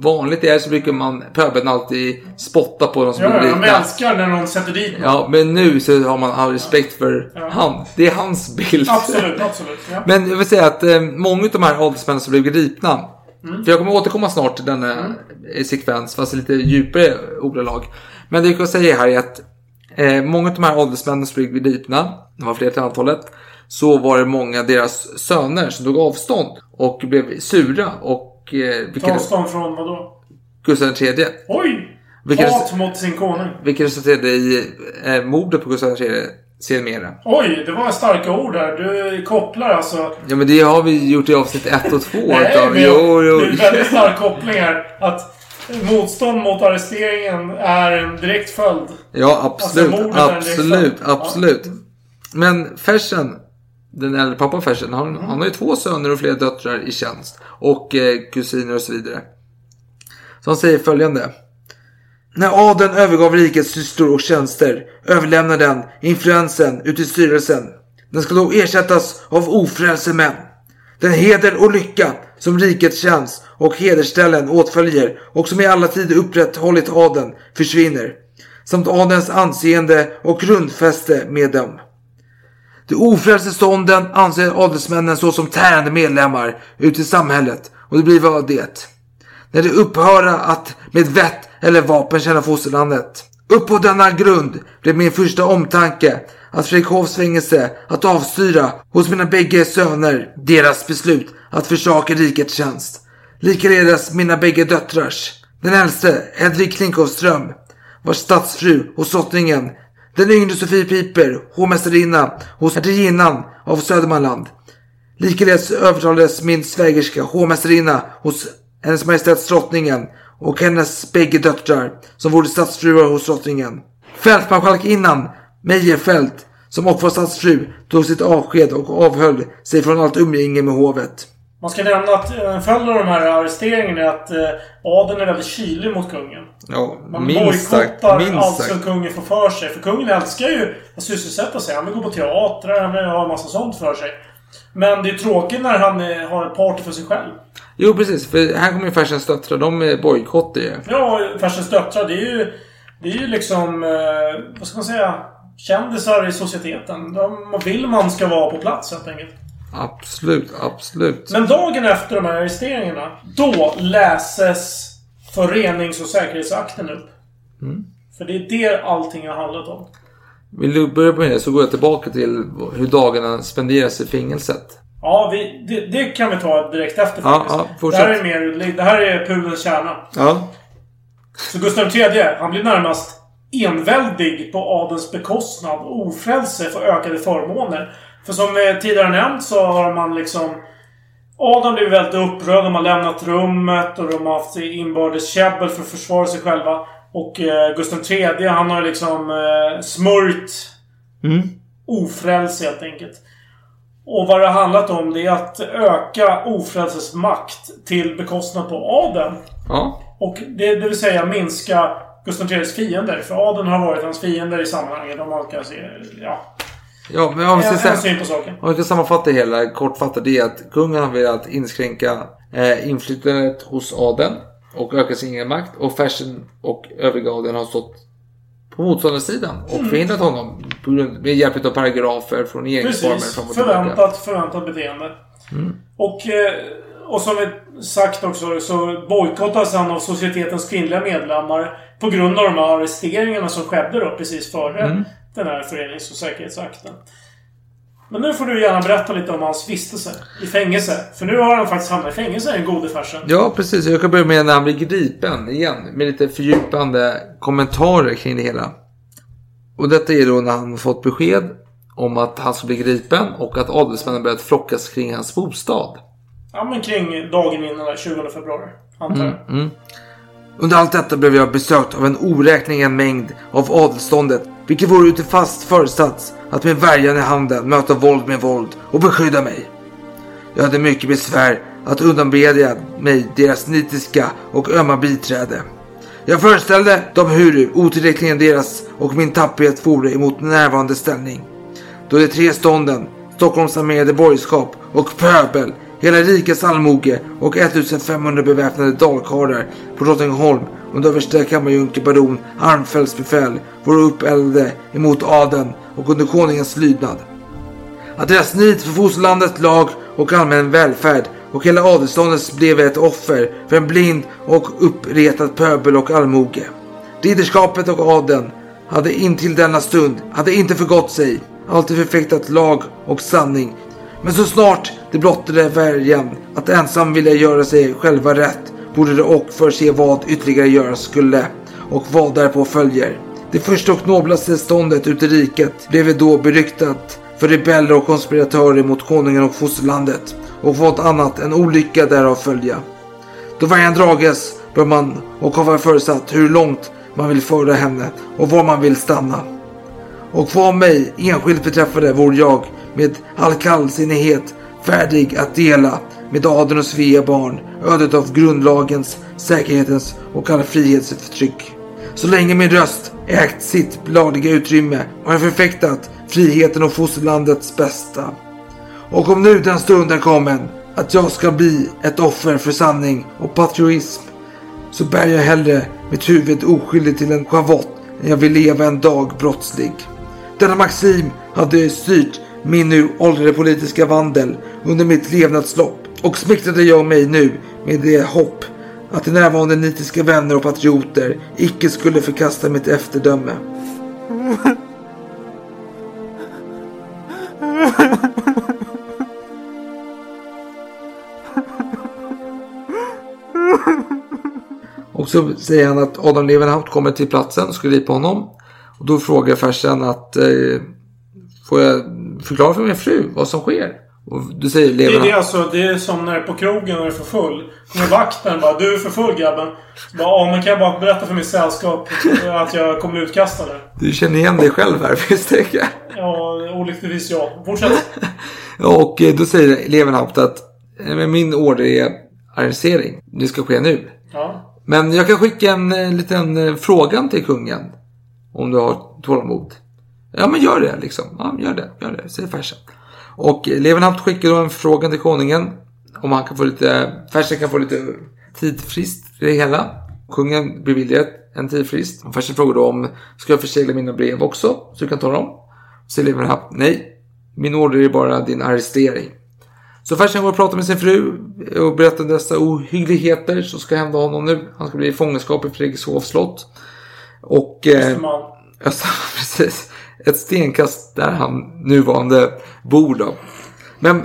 vanligt är så brukar man pöbeln alltid spotta på de som Ja, blir ja, de älskar när någon sätter dit någon. Ja, men nu så har man all respekt för han. Det är hans bild. Absolut, absolut. Ja. Men jag vill säga att eh, många av de här adelsmännen som blev gripna. För jag kommer återkomma snart till denna eh, sekvens, fast i lite djupare ordalag. Men det jag kan säga här är att eh, många av de här adelsmännen som blev gripna, det var fler till antalet, så var det många av deras söner som tog avstånd och blev sura och eh, Ta vilket, avstånd från vadå? Gustav III. Oj! Vilket, Hat mot sin konung. vilket resulterade i eh, mordet på Gustav III sedermera. Oj, det var starka ord där. Du kopplar alltså... Ja men det har vi gjort i avsnitt 1 och 2. Nej, utav- men jo, jo. det är en väldigt stark koppling här. Att motstånd mot arresteringen är en direkt följd. Ja, absolut. Alltså, absolut, absolut. Men Fersen, den äldre pappan Fersen, han, han har ju två söner och flera döttrar i tjänst. Och eh, kusiner och så vidare. Så han säger följande. När adeln övergav rikets sysslor och tjänster överlämnade den influensen ut till styrelsen. Den ska då ersättas av ofrälse män. Den heder och lycka som rikets tjänst och hedersställen åtföljer och som i alla tider upprätthållit adeln försvinner. Samt adelns anseende och grundfäste med dem. De ofrälse stånden anser adelsmännen såsom tärande medlemmar ute i samhället och det blir vad det. När de upphöra att med vett eller vapen tjäna fosterlandet. Upp på denna grund blev min första omtanke att Fredrikshovs fängelse att avstyra hos mina bägge söner deras beslut att försaka rikets tjänst. Likaledes mina bägge döttrars. Den äldste, Hedvig Klinkovström, vars stadsfru hos sottningen den yngre Sofie Piper, hovmästarinna hos hertiginnan av Södermanland. Likaledes övertalades min svägerska, hovmästarinna hos hennes majestäts drottningen och hennes bägge döttrar som vore stadsfruar hos drottningen. Fältmarskalkinnan Meyerfeldt som också var stadsfru tog sitt avsked och avhöll sig från allt umgänge med hovet. Man ska nämna att en följd av de här arresteringarna är att eh, adeln är väldigt kylig mot kungen. Ja, Man minst bojkottar Minst allt som kungen får för sig. För kungen älskar ju att sysselsätta sig. Han vill gå på teatrar, han vill ha en massa sånt för sig. Men det är tråkigt när han eh, har ett party för sig själv. Jo, precis. För här kommer ju farsans döttrar. De bojkottar ju. Ja, farsens döttrar, det är ju... Det är ju liksom... Eh, vad ska man säga? Kändisar i societeten. De vill man ska vara på plats helt enkelt. Absolut, absolut. Men dagen efter de här arresteringarna, då läses förenings och säkerhetsakten upp. Mm. För det är det allting har handlat om. Vill du börja med det så går jag tillbaka till hur dagarna spenderas i fängelset. Ja, vi, det, det kan vi ta direkt efter faktiskt. ja, det, fortsätt. här är mer, det här är pudelns kärna. Ja. Så Gustav III, han blir närmast enväldig på adelns bekostnad och ofrälse för ökade förmåner. För som vi tidigare nämnt så har man liksom... Adam blev väldigt upprörd. De har lämnat rummet och de har haft inbördes käbbel för att försvara sig själva. Och eh, Gustav III, han har liksom eh, smörjt Mm. ofrälse helt enkelt. Och vad det har handlat om det är att öka ofrälses makt till bekostnad på adeln. Ja. Och det, det vill säga minska Gustav IIIs fiender. För adeln har varit hans fiender i sammanhanget. De har kanske... Ja. Ja, men om vi ska säga... Om vi ska sammanfatta det hela kortfattat. Det är att kungen har velat inskränka eh, inflytandet hos adeln. Och öka sin egen makt. Och Fersen och övriga adeln har stått på motståndarsidan. Och Mm. förhindrat honom. På grund, med hjälp av paragrafer från regeringsformen. Precis. Förväntat, förväntat beteende. Mm. Och, eh, och som vi sagt också så bojkottas han av societetens kvinnliga medlemmar på grund av de här arresteringarna som skedde då precis före Mm. Den här förenings och säkerhetsakten. Men nu får du gärna berätta lite om hans vistelse i fängelse. För nu har han faktiskt hamnat i fängelse, den gode farsen. Ja, precis. Jag kan börja med när han blir gripen igen. Med lite fördjupande kommentarer kring det hela. Och detta är då när han fått besked om att han ska bli gripen och att adelsmännen börjat flockas kring hans bostad. Ja, men kring dagen innan, där, 20 februari. Antar jag. Mm, mm. Under allt detta blev jag besökt av en oräknelig mängd av adelståndet, vilket vore ute fast föresats att med värjan i handen möta våld med våld och beskydda mig. Jag hade mycket besvär att undanbedja mig deras nitiska och ömma biträde. Jag föreställde dem hur otillräckligen deras och min tapphet vore emot närvarande ställning. Då de tre stånden, Stockholms armerade borgerskap och pöbel, hela rikets allmoge och 1500 beväpnade dalkarlar på Drottningholm under överste kammarjunker baron Armfeldts befäl vore uppeldade emot adeln och under konungens lydnad. Att deras nit för fosterlandets lag och allmän välfärd och hela adelståndet blev ett offer för en blind och uppretad pöbel och allmoge. Ridderskapet och adeln hade intill denna stund hade inte förgått sig, alltid förfäktat lag och sanning. Men så snart det blottade värjan att ensam vilja göra sig själva rätt borde det och förse vad ytterligare göras skulle och vad därpå följer. Det första och noblaste ståndet ute i riket blev då beryktat för rebeller och konspiratörer mot konungen och fosterlandet och vad annat än olycka därav följa. Då vargen drages bör man och har förutsatt hur långt man vill föra henne och var man vill stanna. Och vad mig enskilt beträffade vore jag med all kallsinnighet färdig att dela med adeln och Svea barn ödet av grundlagens, säkerhetens och all frihets förtryck. Så länge min röst ägt sitt lagliga utrymme har jag förfäktat friheten och fosterlandets bästa. Och om nu den stunden kommen att jag ska bli ett offer för sanning och patriotism så bär jag hellre mitt huvud oskyldigt till en schavott än jag vill leva en dag brottslig. Denna maxim hade styrt min nu åldrade politiska vandel under mitt levnadslopp och smickrade jag mig nu med det hopp att de närvarande nitiska vänner och patrioter icke skulle förkasta mitt efterdöme. Och så säger han att Adam Levenhaupt kommer till platsen och ska gripa honom. Och då frågar farsan att eh, får jag förklara för min fru vad som sker? Och du säger Det är, det, alltså, det är som när du är på krogen och du är för full. Kommer vakten bara Du är för full grabben. Så bara, ja men kan jag bara berätta för mitt sällskap att jag kommer utkastad här? Du känner igen dig själv här misstänker jag. Ja, olyckligtvis ja. Fortsätt. Och eh, då säger Levenhaupt att min order är arrestering. Det ska ske nu. Ja. Men jag kan skicka en, eh, liten eh, frågan till kungen. Om du har tålamod. Ja men gör det liksom. Ja gör det, gör det, säger farsan. Och eh, Levenhaupt skickar då en fråga till konungen. Om han kan få lite, farsan kan få lite tidsfrist för det hela. Kungen beviljar en tidsfrist. Och Farsan frågar då om, ska jag försegla mina brev också? Så du kan ta dem? Så Levenhaupt, nej. Min order är bara din arrestering. Så farsan går och pratar med sin fru och berättar dessa ohyggligheter som ska hända honom nu. Han ska bli i fångenskap i Fredrikshovs slott. Och... Eh, Man. Öster, precis. Ett stenkast där han nuvarande bor då. Men eh,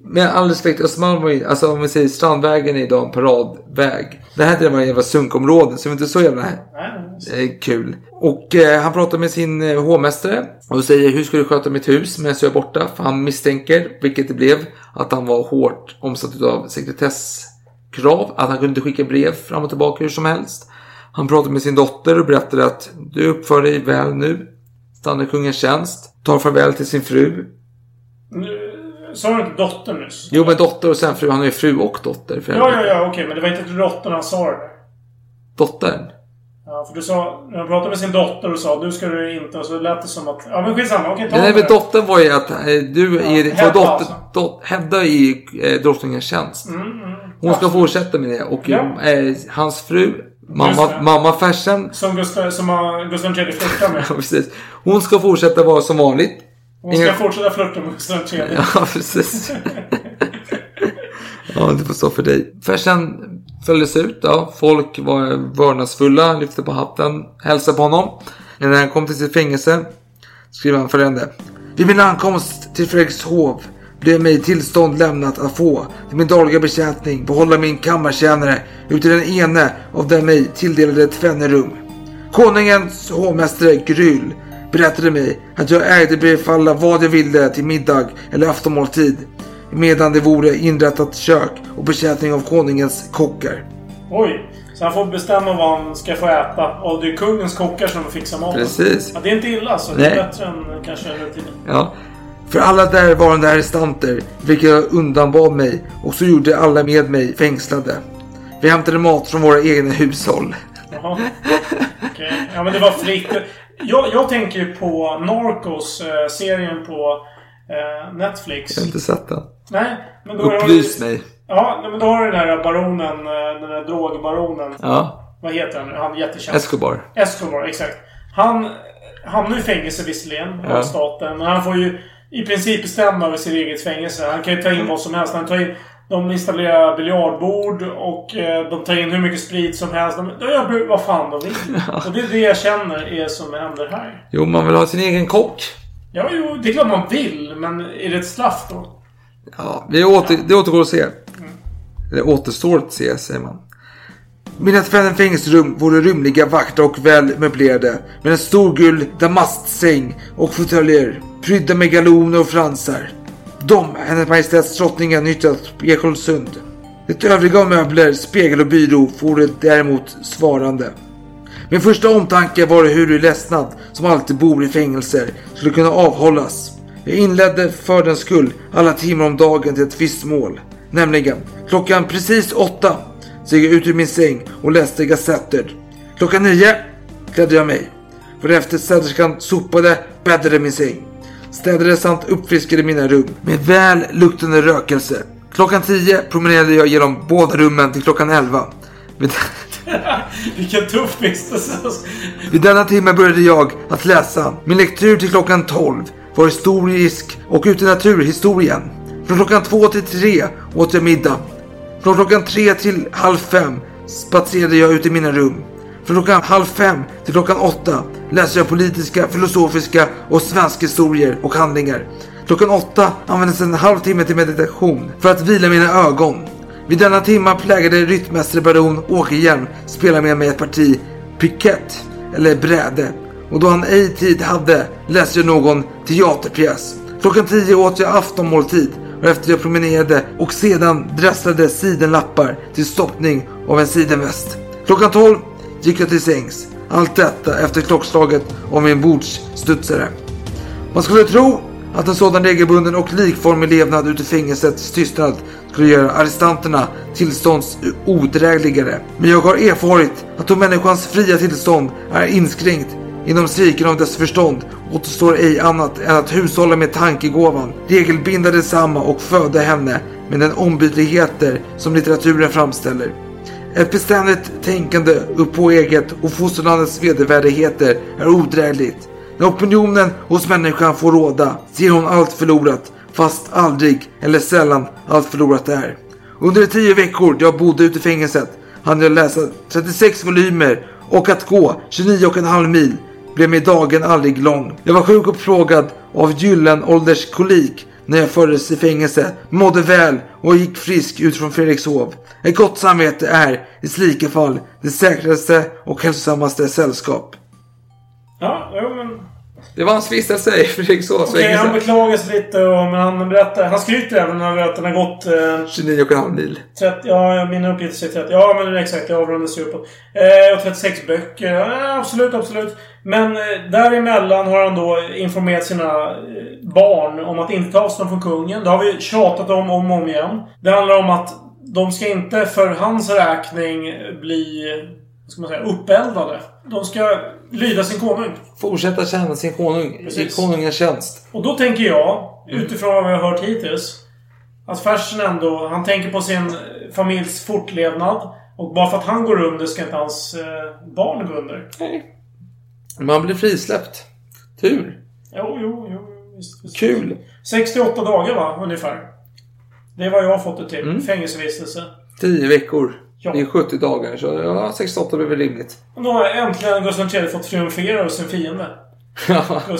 med all respekt, Östermalm alltså om vi säger Strandvägen är idag en paradväg. Det här var ett jävla sunkområde så det var inte så jävla eh, kul. Och eh, han pratar med sin eh, hovmästare och säger hur ska du sköta mitt hus medan jag är borta? För han misstänker, vilket det blev, att han var hårt omsatt av sekretesskrav. Att han kunde inte skicka brev fram och tillbaka hur som helst. Han pratar med sin dotter och berättar att du uppför dig väl nu. Stannar i kungens tjänst. Tar farväl till sin fru. Sa du inte dotter nyss? Jo men dotter och sen fru. Han har ju fru och dotter. För Ja, ja, ja. Okej. Men det var inte till dottern han sa det där. Dottern? Ja, för du sa... När han pratade med sin dotter och sa du ska du inte... Och så lät det som att... Ja, men skitsamma. Okej, ta Nej, men dottern var ju att eh, du är Hedda för dotter, alltså. dot, Hedda i eh, drottningens tjänst. Mm, mm. Hon ska fortsätta med det. Och Ja. eh, hans fru, mamma, mamma Fersen. Som Gustav, som har Gustav III flörtar med. Ja, precis. Hon ska fortsätta vara som vanligt. Hon ska Inga- fortsätta flörta med Gustav III. Ja, precis. ja, det får stå för dig. Fersen följdes ut. Ja. Folk var vördnadsfulla, lyfte på hatten, hälsade på honom. När han kom till sitt fängelse skrev han följande. Vid min ankomst till Fredrikshov blev mig tillstånd lämnat att få till min dagliga betjäning behålla min kammartjänare ute i den ene av den mig tilldelade tvenne rum. Konungens hovmästare Gryll berättade mig att jag ägde befalla vad jag ville till middag eller aftonmåltid medan det vore inrättat kök och betjäning av konungens kockar. Oj. Så han får bestämma vad han ska få äta. Och det är kungens kockar som fixar maten. Precis. Ja, det är inte illa alltså. Det är Nej. bättre än kanske under tiden. Ja. För alla därvarande arrestanter vilka jag undanbad mig och så gjorde alla med mig fängslade. Vi hämtade mat från våra egna hushåll. Jaha. Okej. Ja, men det var fritt. Jag, jag tänker ju på Narcos, eh, serien på eh, Netflix. Jag har inte sett den. Nej, men då Upplys mig. Ja, men då har du den där baronen, eh, den där drogbaronen. Ja. Vad heter han? Han är jättekänd. Escobar. Escobar, exakt. Han hamnar i fängelse visserligen Ja. av staten. Men han får ju i princip bestämma över sitt eget fängelse. Han kan ju ta in vad som helst. Han tar in, de installerar biljardbord och eh, de tar in hur mycket sprit som helst. De, de gör vad fan de vill. Och det är det jag känner är som händer här. Jo, man vill ha sin egen kock. Ja, jo, det är klart man vill. Men är det ett straff då? Ja, det, åter, det återgår att se. Eller återstår att se, säger man. Mina fem fängelserum vore rymliga, vackra och väl möblerade. Med en stor gul damastsäng och fåtöljer prydda med galoner och fransar. De, hennes majestäts drottningen, nyttjat på Ekolsund. Det övriga av möbler, spegel och byrå vore däremot svarande. Min första omtanke var hur ledsnad, som alltid bor i fängelser, skulle kunna avhållas. Jag inledde för den skull alla timmar om dagen till ett visst mål. Nämligen, klockan precis åtta steg jag ut ur min säng och läste Gazetter. Klockan nio klädde jag mig. Varefter städerskan sopade, bäddade min säng. Städade samt uppfriskade mina rum med väl luktande rökelse. Klockan tio promenerade jag genom båda rummen till klockan elva. Vid- Vilken tuff vistelse. Vid denna timme började jag att läsa. Min lektur till klockan 12 var historisk och ute i naturhistorien. Från klockan två till tre åt jag middag. Från klockan tre till halv fem spatserade jag ut i mina rum. Från klockan halv fem till klockan åtta läste jag politiska, filosofiska och svenska historier och handlingar. Klockan åtta användes en halvtimme till meditation för att vila mina ögon. Vid denna timma plägade ryttmästare baron Åkerhielm spela med mig ett parti pikett eller bräde. Och då han ej tid hade läste jag någon teaterpjäs. Klockan tio åt jag aftonmåltid och efter jag promenerade och sedan drasslade sidenlappar till stoppning av en sidenväst. Klockan 12 gick jag till sängs. Allt detta efter klockslaget av min bordsstudsare. Man skulle tro att en sådan regelbunden och likformig levnad ute i fängelsets tystnad skulle göra arrestanterna tillstånds odrägligare. Men jag har erfarit att då människans fria tillstånd är inskränkt inom cirkeln av dess förstånd återstår ej annat än att hushålla med tankegåvan, regelbinda detsamma och föda henne med den ombytligheter som litteraturen framställer. Ett beständigt tänkande upp på eget och fosterlandets vedervärdigheter är odrägligt. När opinionen hos människan får råda ser hon allt förlorat, fast aldrig eller sällan allt förlorat är. Under de tio veckor jag bodde ute i fängelset hann jag läsa 36 volymer och att gå 29,5 mil blev mig dagen aldrig lång. Jag var sjuk och plågad av gyllenålderskolik när jag fördes i fängelse, mådde väl och gick frisk ut från Fredrikshov. Ett gott samvete är i slika fall det säkraste och hälsosammaste sällskap. Ja, jo men... Det var hans vistelse i Fredrikshovs Okej, han fängelse. beklagar sig lite och, men han berättar... Han skryter även över att den har gått... Eh, 29,5 mil. 30, ja, mina uppgifter säger 30. Ja, men det är exakt. Jag avrundas ju uppåt. Eh, och 36 böcker. Ja, absolut, absolut. Men eh, däremellan har han då informerat sina eh, barn om att inte ta avstånd från kungen. Det har vi tjatat om om och om igen. Det handlar om att de ska inte för hans räkning bli, vad ska man säga, uppeldade. De ska lyda sin konung. Fortsätta tjäna sin konung i Precis. konungens tjänst. Och då tänker jag, utifrån vad vi har hört hittills, att Fersen ändå, han tänker på sin familjs fortlevnad. Och bara för att han går under ska inte hans eh, barn gå under. Man blir frisläppt. Tur. Jo, jo, jo. Visst, visst. Kul. 68 dagar va, ungefär. Det är vad jag har fått det till. Mm. Fängelsevistelse. 10 veckor. Ja. Det är 70 dagar. Så ja, 68 blir väl rimligt. Och då har äntligen Gustav III fått triumfera över sin fiende. Ja.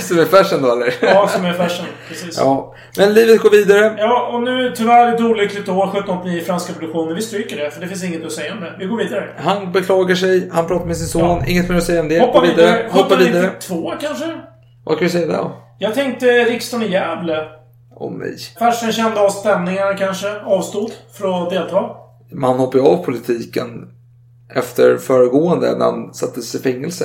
Som är färsen då eller? ja, som är Fersen. Precis. Ja. Men livet går vidare. Ja, och nu tyvärr ett olyckligt år, 1789 franska revolutionen. Vi stryker det, för det finns inget att säga om det. Vi går vidare. Han beklagar sig. Han pratar med sin son. Ja. Inget mer att säga om det. Hoppa Gå vidare. Hoppa vidare. 1792 kanske? Vad kan du säga då? Jag tänkte riksdagen i Gävle. Åh nej. Fersen kände av stämningar kanske. Avstod från att delta. Man hoppar ju av politiken efter föregående när han sattes i fängelse.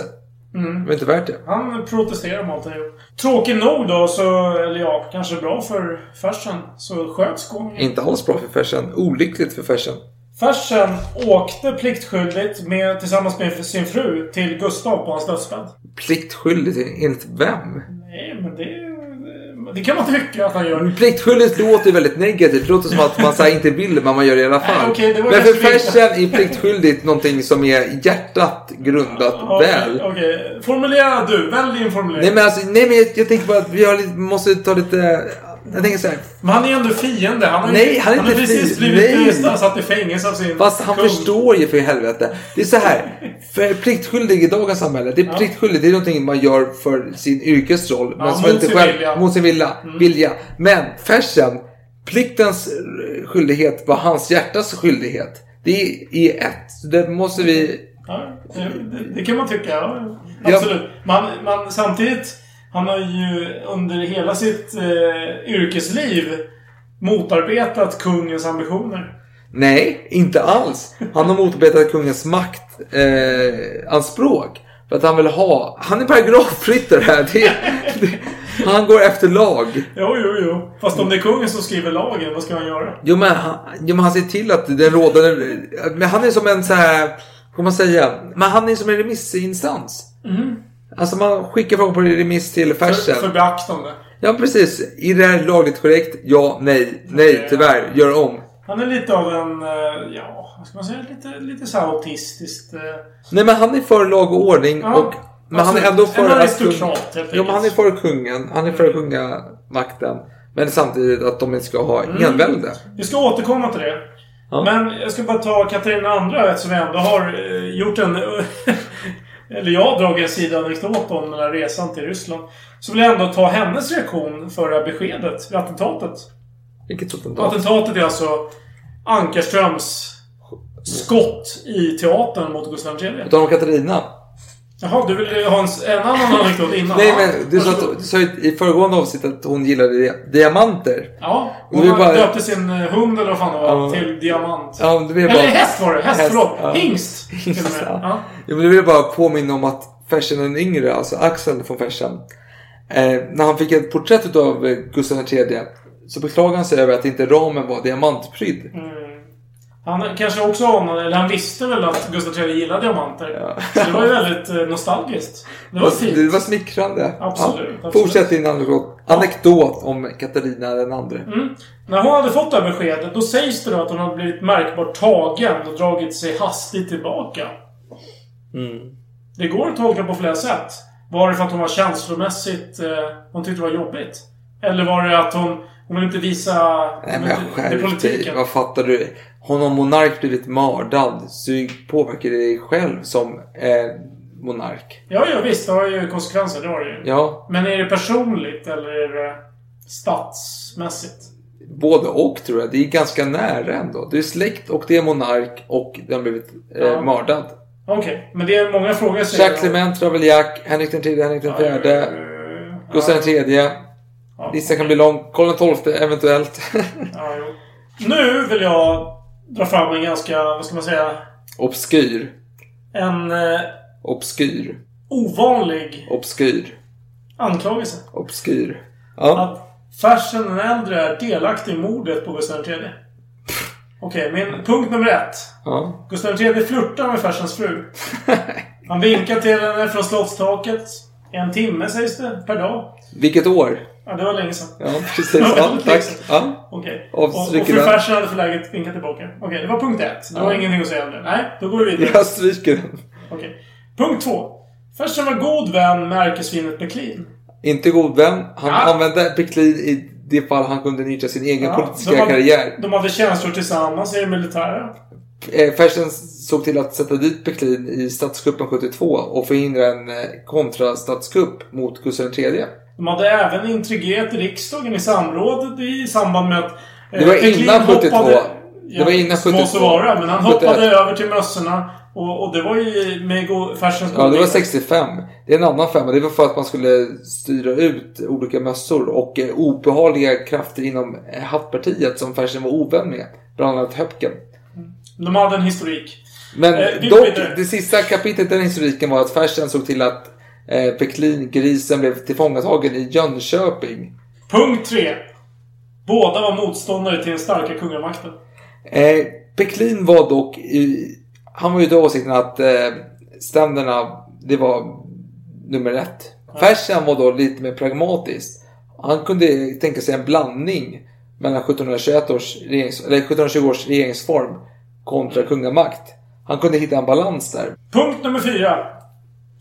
Mm. Det var inte värt det. Han protesterar mot det. Tråkigt nog då så, eller ja, kanske bra för Fersen, så sköts konungen. Inte alls bra för färsen. Olyckligt för färsen. Fersen åkte pliktskyldigt med, tillsammans med sin fru till Gustav på hans dödsbädd. Pliktskyldigt enligt vem? Nej, men det... Det kan man tycka att han gör. Pliktskyldigt låter väldigt negativt. Det låter som att man så inte vill men man gör det i alla fall. Okej, det men för färsen är pliktskyldigt någonting som är hjärtat grundat Okej, väl. okej. Formulera du. Välj din formulering. Nej men alltså, nej men jag, jag tänker bara att vi har lite, måste ta lite... Jag tänker så här. Men han är ju ändå fiende. Han har, Nej, han är har inte precis fi- blivit nej. satt i fängelse av sin Fast han kung. förstår ju för helvete. Det är så här. För pliktskyldig i dagens samhälle. Det är Ja. pliktskyldig. Det är någonting man gör för sin yrkesroll. Ja, men som mot inte sin själv, vilja. Mot sin vilja. Mm. vilja. Men färsen. Pliktens eh, skyldighet var hans hjärtas skyldighet. Det är i ett. Så Det måste vi... Ja, det, det, kan man tycka. Ja, Ja. absolut. Man, man, samtidigt, han har ju under hela sitt eh, yrkesliv motarbetat kungens ambitioner. Nej, inte alls. Han har motarbetat kungens maktanspråk. Eh, anspråk. för att han vill ha... Han är paragrafryttare här. Det, det, han går efter lag. Jo, jo, jo. Fast om det är kungen som skriver lagen, vad ska han göra? Jo men, han, jo men han ser till att den rådande... Men han är som en så här... Vad man säga? Men han är som en remissinstans. Mm. Alltså man skickar frågor på remiss till För, färsen. för beaktande. Ja precis. Är det här lagligt korrekt? Ja, nej, nej, tyvärr. Gör om. Han är lite av en, eh, ja, vad ska man säga, lite, lite så här autistiskt. eh, Nej men han är för lag och ordning Ja. och Men han är Absolut. ändå för En aristokrat, helt Jo, men han är för kungen. Han är för kungamakten. Men samtidigt att de inte ska ha Mm. envälde. Vi ska återkomma till det. Ja. Men jag ska bara ta Katarina andra eftersom jag ändå har eh, gjort en... eller jag dragit sidoanekdot om den här resan till Ryssland. Så vill jag ändå ta hennes reaktion för det här beskedet vid attentatet. Vilket attentat? Attentatet är alltså Ankarströms skott i teatern mot Gustav III. Utan om Katarina. Jaha, du vill ha en, en annan anekdot innan? Nej men du sa, att, du sa i föregående avsnitt att hon gillade di- diamanter. Ja, Och hon du bara- döpte sin eh, hund eller vad fan det var Ja. till Diamant. Ja, vill Eller bara... häst var det. Häst, förlåt. ja. Hingst. Till och med. Ja. Ja. Ja, men du vill bara påminna om att Fersen den yngre, alltså Axel från Fersen. Eh, när han fick ett porträtt av eh, Gustav III så beklagade han sig över att inte ramen var diamantprydd. Mm. Han kanske också anade, eller han visste väl att Gustav III gillade diamanter. Så det var ju väldigt eh, nostalgiskt. Det var fint. Det var smickrande. Absolut, Ja. Fortsätt din anekdot, anekdot om Katarina den andre. Mm. När hon hade fått det här beskedet, då sägs det då att hon hade blivit märkbart tagen och dragit sig hastigt tillbaka. Mm. Det går att tolka på flera sätt. Var det för att hon var känslomässigt... Eh, hon tyckte det var jobbigt? Eller var det att hon... Hon ville inte visa... Nej men skärp dig. politiken. Vad fattar du? Har någon monark blivit mördad så påverkar det dig själv som eh, monark. Ja, ja visst. Det har ju konsekvenser. Det har det ju. Ja, Men är det personligt eller är det statsmässigt? både och tror jag. Det är ganska nära ändå. Det är släkt och det är monark och den har blivit eh, Ja. mördad. Okej, men det är många frågor Jacques Clement, Ravaillac, Henrik den tredje, Henrik den fjärde, Gustav den tredje. Listan kan bli lång. Karl XII eventuellt. Ja, jo. Nu vill jag dra fram en ganska, vad ska man säga, Obskyr. en eh, Obskyr. ovanlig Obskyr. anklagelse. Obskyr. Ja. Att Fersen den äldre är delaktig i mordet på Gustav III. Okej, min punkt nummer ett. ja. Gustav III flörtar med Fersens fru. Han vinkar till henne från slottstaket. En timme sägs det, per dag. Vilket år? Ja, det var länge sedan. Ja, precis. Ja, tack. Ja. Okej. Och, och fru den. Fersen hade för läget vinkat tillbaka. Okej, det var punkt ett. Det var Ja. ingenting att säga om det. Nej, då går vi vidare. Jag stryker den. Okej. Punkt två. Fersen var god vän med ärkesvinet Beklin. Inte god vän. Han Ja. använde Peklin i det fall han kunde nyttja sin egen Ja, politiska de hade- karriär. De hade tjänstgjort tillsammans i det militära. Eh, Fersen såg till att sätta dit Peklin i statskuppen 72 och förhindra en eh, kontrastatskupp mot Gustav III. De hade även intrigerat riksdagen i samrådet i samband med att... eh, Det var Peklin innan 72. hoppade- Det var innan 72. Må så vara, men han 71. hoppade över till mössorna. Och, och det var ju med go- Fersens Ja, det var goda- 65. Det är en annan femma. Det var för att man skulle styra ut olika mössor och eh, obehagliga krafter inom eh, hattpartiet som Fersen var ovän med. Bland annat Höpken. De hade en historik. Men Eh, dock, det sista kapitlet i den historiken var att Fersen såg till att eh, Peklin, grisen, blev tillfångatagen i Jönköping. Punkt tre. Båda var motståndare till den starka kungamakten. Eh, Peklin var dock i, Han var ju då åsikten att eh, ständerna, det var nummer ett. Fersen var då lite mer pragmatisk. Han kunde tänka sig en blandning mellan 1721 års regerings, eller 1720 års regeringsform kontra kungamakt. Han kunde hitta en balans där. Punkt nummer fyra.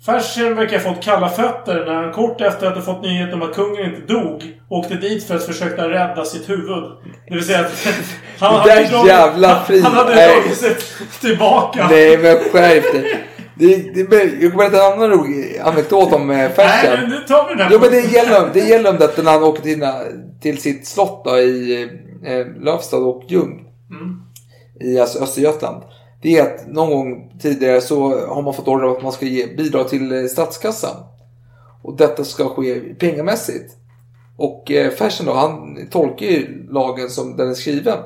Fersen verkar ha fått kalla fötter när han kort efter att ha fått nyheten om att kungen inte dog åkte dit för att försöka rädda sitt huvud. Det vill säga att han hade dragit- jävla fri- Han hade Nej. dragit sig tillbaka. Nej men skärp dig. Det, det, jag kommer berätta en annan rolig anekdot om eh, Fersen. Nej, men nu tar vi den här Jo men det gäller, det gäller om detta när han åker till, till sitt slott då, i eh, Lövstad och Ljung. Mm. I alltså, Östergötland. Det är att någon gång tidigare så har man fått order att man ska ge bidrag till eh, statskassan. Och detta ska ske pengamässigt. Och eh, Fersen då, han tolkar ju lagen som den är skriven.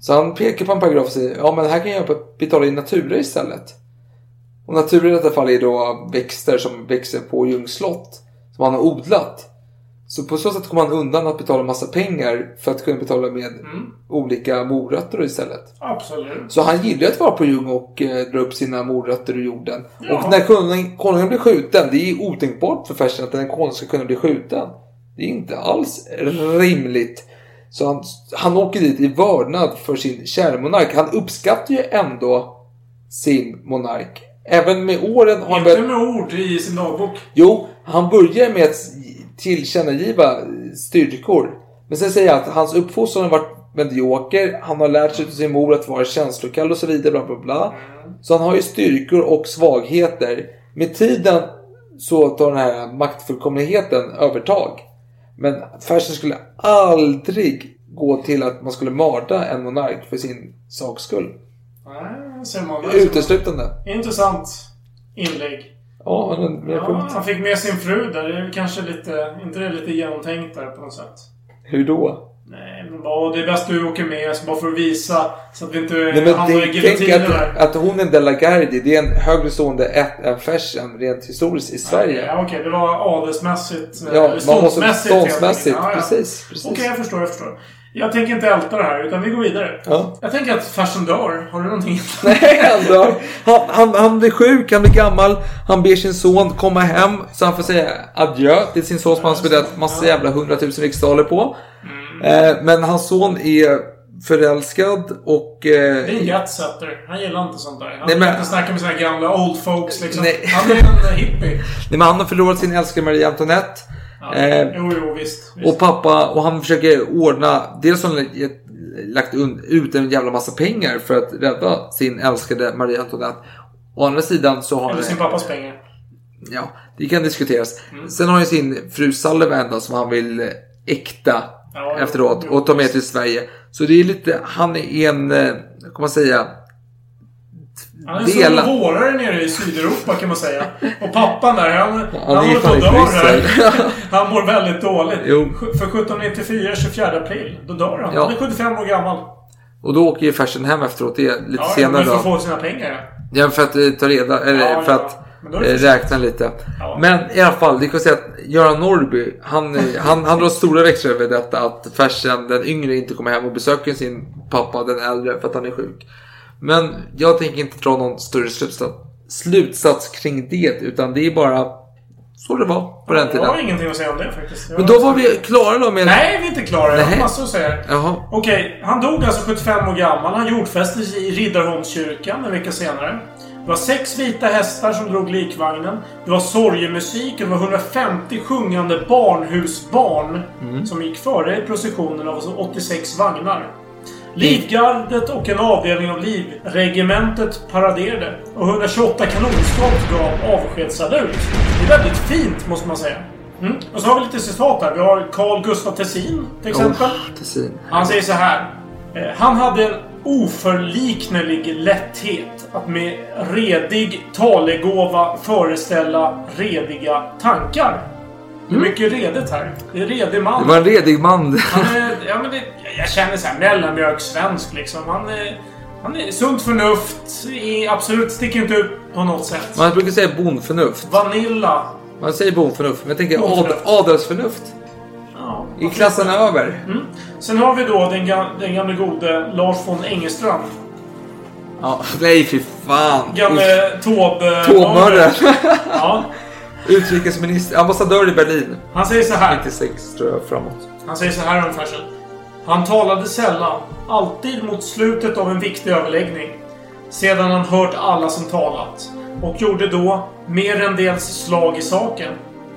Så han pekar på en paragraf och säger ja men här kan jag betala in natura istället. Och natura i detta fall är då växter som växer på Ljungs slott. Som han har odlat. Så på så sätt kommer han undan att betala massa pengar för att kunna betala med olika morötter istället. Absolut. Så han gillar att vara på Ljung och eh, dra upp sina morötter ur jorden. Ja. Och när konungen, konungen blir skjuten, det är otänkbart för Fersen att en konung ska kunna bli skjuten. Det är inte alls rimligt. Så han, han åker dit i vördnad för sin kära monark. Han uppskattar ju ändå sin monark. Även med åren har han Inte med ord i sin dagbok. Jo, han börjar med att tillkännagiva styrkor. Men sen säger han att hans uppfostran har varit medioker. Han har lärt sig av sin mor att vara känslokall och så vidare. Bla, bla, bla. Så han har ju styrkor och svagheter. Med tiden så tar den här maktfullkomligheten övertag. Men Fersen skulle aldrig gå till att man skulle mörda en monark för sin saks skull. Nej, ser man. Uteslutande. Intressant inlägg. Ja, men mer Ja, han fick med sin fru där. Det är kanske lite... Inte det är lite genomtänkt där på något sätt? Hur då? Nej, men bara, det är bäst du åker med. Så bara för att visa. Så att vi inte Nej, men hamnar i giljotinen att, där. att hon är en Della Gardi. Det är en högre stående än Fersen rent historiskt i Sverige. Ja, Okej, det var adelsmässigt. Ja, man måste ståndsmässigt. ståndsmässigt. Ja, ja. Precis, precis. Okej, jag förstår, jag förstår. Jag tänker inte älta det här, utan vi går vidare. Ja. Jag tänker att Fersen dör. Har du någonting? Nej, han, dör. han, han, han blir sjuk, han blir gammal. Han ber sin son komma hem så han får säga adjö till sin son som han spelat massa jävla hundratusen riksdaler på. Mm. Eh, men hans son är förälskad och... Eh, Det är en jetsetter. Han gillar inte sånt där. Han Nej, men- inte snacka med sina gamla old folks liksom. Nej. Han är en hippie. nej, men han har förlorat sin älskade Marie Antoinette. Ja. Eh, jo, jo, visst. visst. Och pappa, och han försöker ordna, dels har han lagt ut en jävla massa pengar för att rädda sin älskade Marie Antoinette. Å andra sidan så har Eller sin pappas pengar. ja, det kan diskuteras. Mm. Sen har han sin fru Sullivan då, som han vill eh, äkta Ja, efteråt jo, och ta med till Sverige. Så det är lite, han är en, eh, kan man säga, Han är Dela- som vårare nere i Sydeuropa kan man säga. Och pappan där, han, han, Han håller på att dö. Han mår väldigt dåligt. Jo. För 1794, 24 april, då dör han. Ja. Han är 75 år gammal. och då åker ju Fersen hem efteråt, det är lite Ja, senare men för att få sina pengar. Ja, för att eh, ta reda, eller Ja, för ja. att eh, räkna lite. Ja. Men i alla fall, det kan säga att Göran Norrby, han, eh, han, han drar stora växlar över detta att Fersen, den yngre, inte kommer hem och besöker sin pappa, den äldre, för att han är sjuk. Men jag tänker inte dra någon större slutsats, slutsats kring det, utan det är bara så det var på den Jag har tiden. ingenting att säga om det faktiskt. Jag Men då var vi klara då med... Nej, vi är inte klara. Jag har massor att säga. Jaha. Okej, han dog alltså 75 år gammal. Han jordfästes i Riddarholmskyrkan en vecka senare. Det var sex vita hästar som drog likvagnen. Det var sorgemusik och det var 150 sjungande barnhusbarn som gick före i processionen av alltså 86 vagnar. Livgardet och en avdelning av livregementet paraderade och 128 kanonskott gav avskedssalut. Det är väldigt fint, måste man säga. Mm. Och så har vi lite citat här. Vi har Carl Gustaf Tessin, till exempel. Oh, Tessin. Han säger så här. eh, Han hade en oförliknelig lätthet att med redig talegåva föreställa rediga tankar. Det är mycket redigt här. Det är redig man. Det var en redig man. Han är, ja, men det, jag känner såhär mellanmjölkssvensk liksom. Han är, han är sunt förnuft. Är, absolut sticker inte ut på något sätt. Man brukar säga bondförnuft. Vanilla. Man säger bondförnuft, men jag tänker ad, adelsförnuft. Ja, I klassen över. Sen har vi då den, ga- den gamle gode Lars von Engeström. Ja, nej fy fan. Gamle Taube... Tågmördaren. Ja. Utrikesminister, ambassadör i Berlin. Han säger så här. 96 tror jag framåt. Han säger så här om Fersen. Han talade sällan, alltid mot slutet av en viktig överläggning. Sedan han hört alla som talat. Och gjorde då mer än dels slag i saken.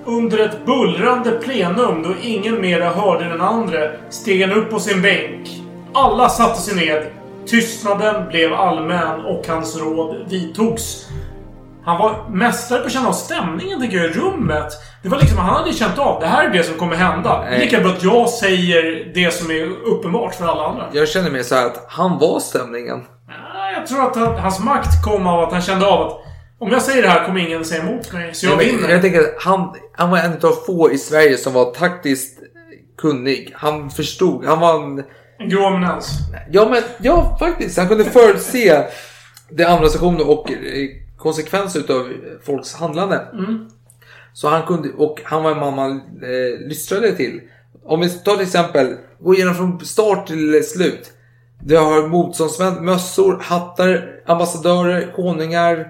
Under ett bullrande plenum då ingen mera hörde den andra steg han upp på sin bänk. Alla satte sig ned. Tystnaden blev allmän och hans råd vidtogs. Han var mästare på att känna av stämningen tycker jag i rummet. Det var liksom, han hade känt av det här är det som kommer hända. Det är lika bra att jag säger det som är uppenbart för alla andra. Jag känner mig så här att han var stämningen. Ja, Jag tror att han, hans makt kom av att han kände av att om jag säger det här kommer ingen säga emot mig. Så jag Men vinner. jag tänker att han, han var en av få i Sverige som var taktiskt kunnig. Han förstod. Han var en... En grå eminens. Ja, men ja, faktiskt. Han kunde förutse det andra stationer och konsekvenser utav folks handlande. Mm. Så han kunde, och han var en man man eh, lystrade till. Om vi tar till exempel, gå igenom från start till slut. Du har motståndsmän, mössor, hattar, ambassadörer, konungar,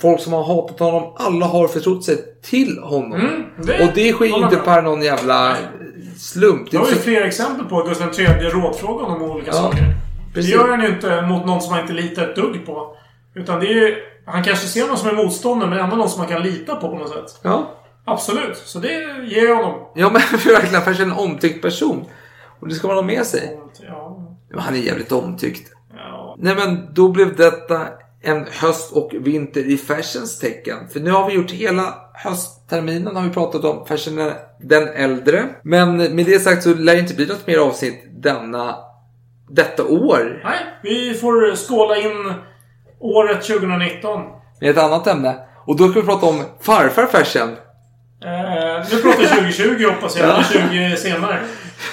folk som har hatat honom. Alla har förtrott sig till honom. Mm, det- och det sker ju inte per någon jävla slump. Det har ju flera exempel på Gustav III rådfråga om olika Ja, saker. precis. Det gör han ju inte mot någon som han inte litar ett dugg på. Utan det är ju... Han kanske ser någon som är motståndare, men ändå någon som man kan lita på på något sätt. Ja. Absolut. Så det ger jag honom. Ja, men verkligen. För en omtyckt person. Och det ska man ha med sig. Ja. Ja, han är jävligt omtyckt. Ja. Nej, men då blev detta en höst och vinter i fashions tecken. För nu har vi gjort hela höstterminen har vi pratat om fashion den äldre. Men med det sagt så lär det inte bli något mer avsnitt denna, detta år. Nej, vi får skåla in året 2019. Med ett annat ämne. Och då ska vi prata om farfar fashion. Eh, nu pratar vi 2020 hoppas jag, Ja. eller 20 senare.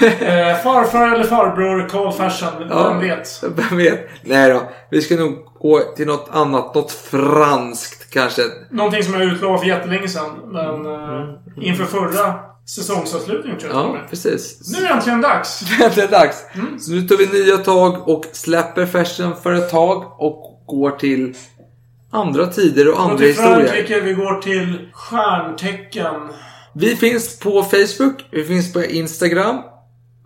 Eh, farfar eller farbror, Carl Fashion, vem vet? Vem vet? Nej då. Vi ska nog gå till något annat. Något franskt kanske. Någonting som jag utlovade för jättelänge sedan. Men eh, inför förra säsongsavslutningen tror jag Ja, med. precis. Nu är det äntligen dags! Är dags. Så nu tar vi nya tag och släpper fashion för ett tag och går till andra tider och Vi går andra till historier. Frankrike, vi går till stjärntecken. Vi finns på Facebook, vi finns på Instagram,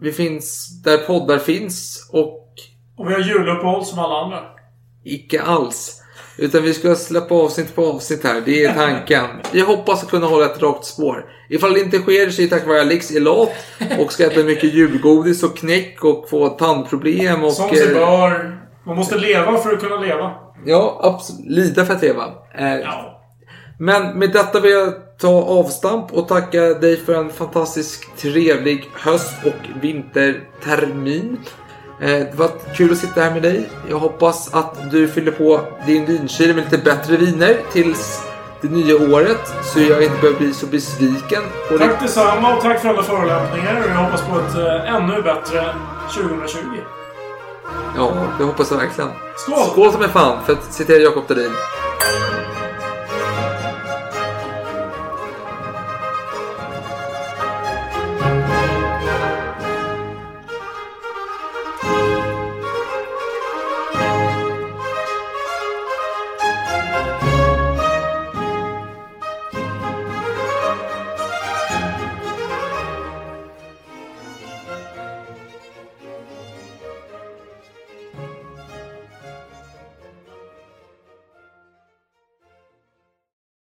vi finns där poddar finns och Och vi har juluppehåll som alla andra. icke alls. Utan vi ska släppa avsnitt på avsnitt här. Det är tanken. Vi hoppas att kunna hålla ett rakt spår. Ifall det inte sker så är det tack vare Alex är lat och ska äta mycket julgodis och knäck och få tandproblem och... Som sig eh, bör. Man måste leva för att kunna leva. Ja, absolut. Lida för att leva. Eh, Ja. Men med detta vill jag ta avstamp och tacka dig för en fantastisk trevlig höst och vintertermin. Eh, Det var kul att sitta här med dig. Jag hoppas att du fyller på din vinkyl med lite bättre viner tills det nya året så jag inte behöver bli så besviken. det. tack detsamma och tack för alla förolämpningar. Jag hoppas på ett eh, ännu bättre 2020. Ja, det hoppas jag verkligen. Skål! Skål som är fan, för att citera Jakob Dahlin.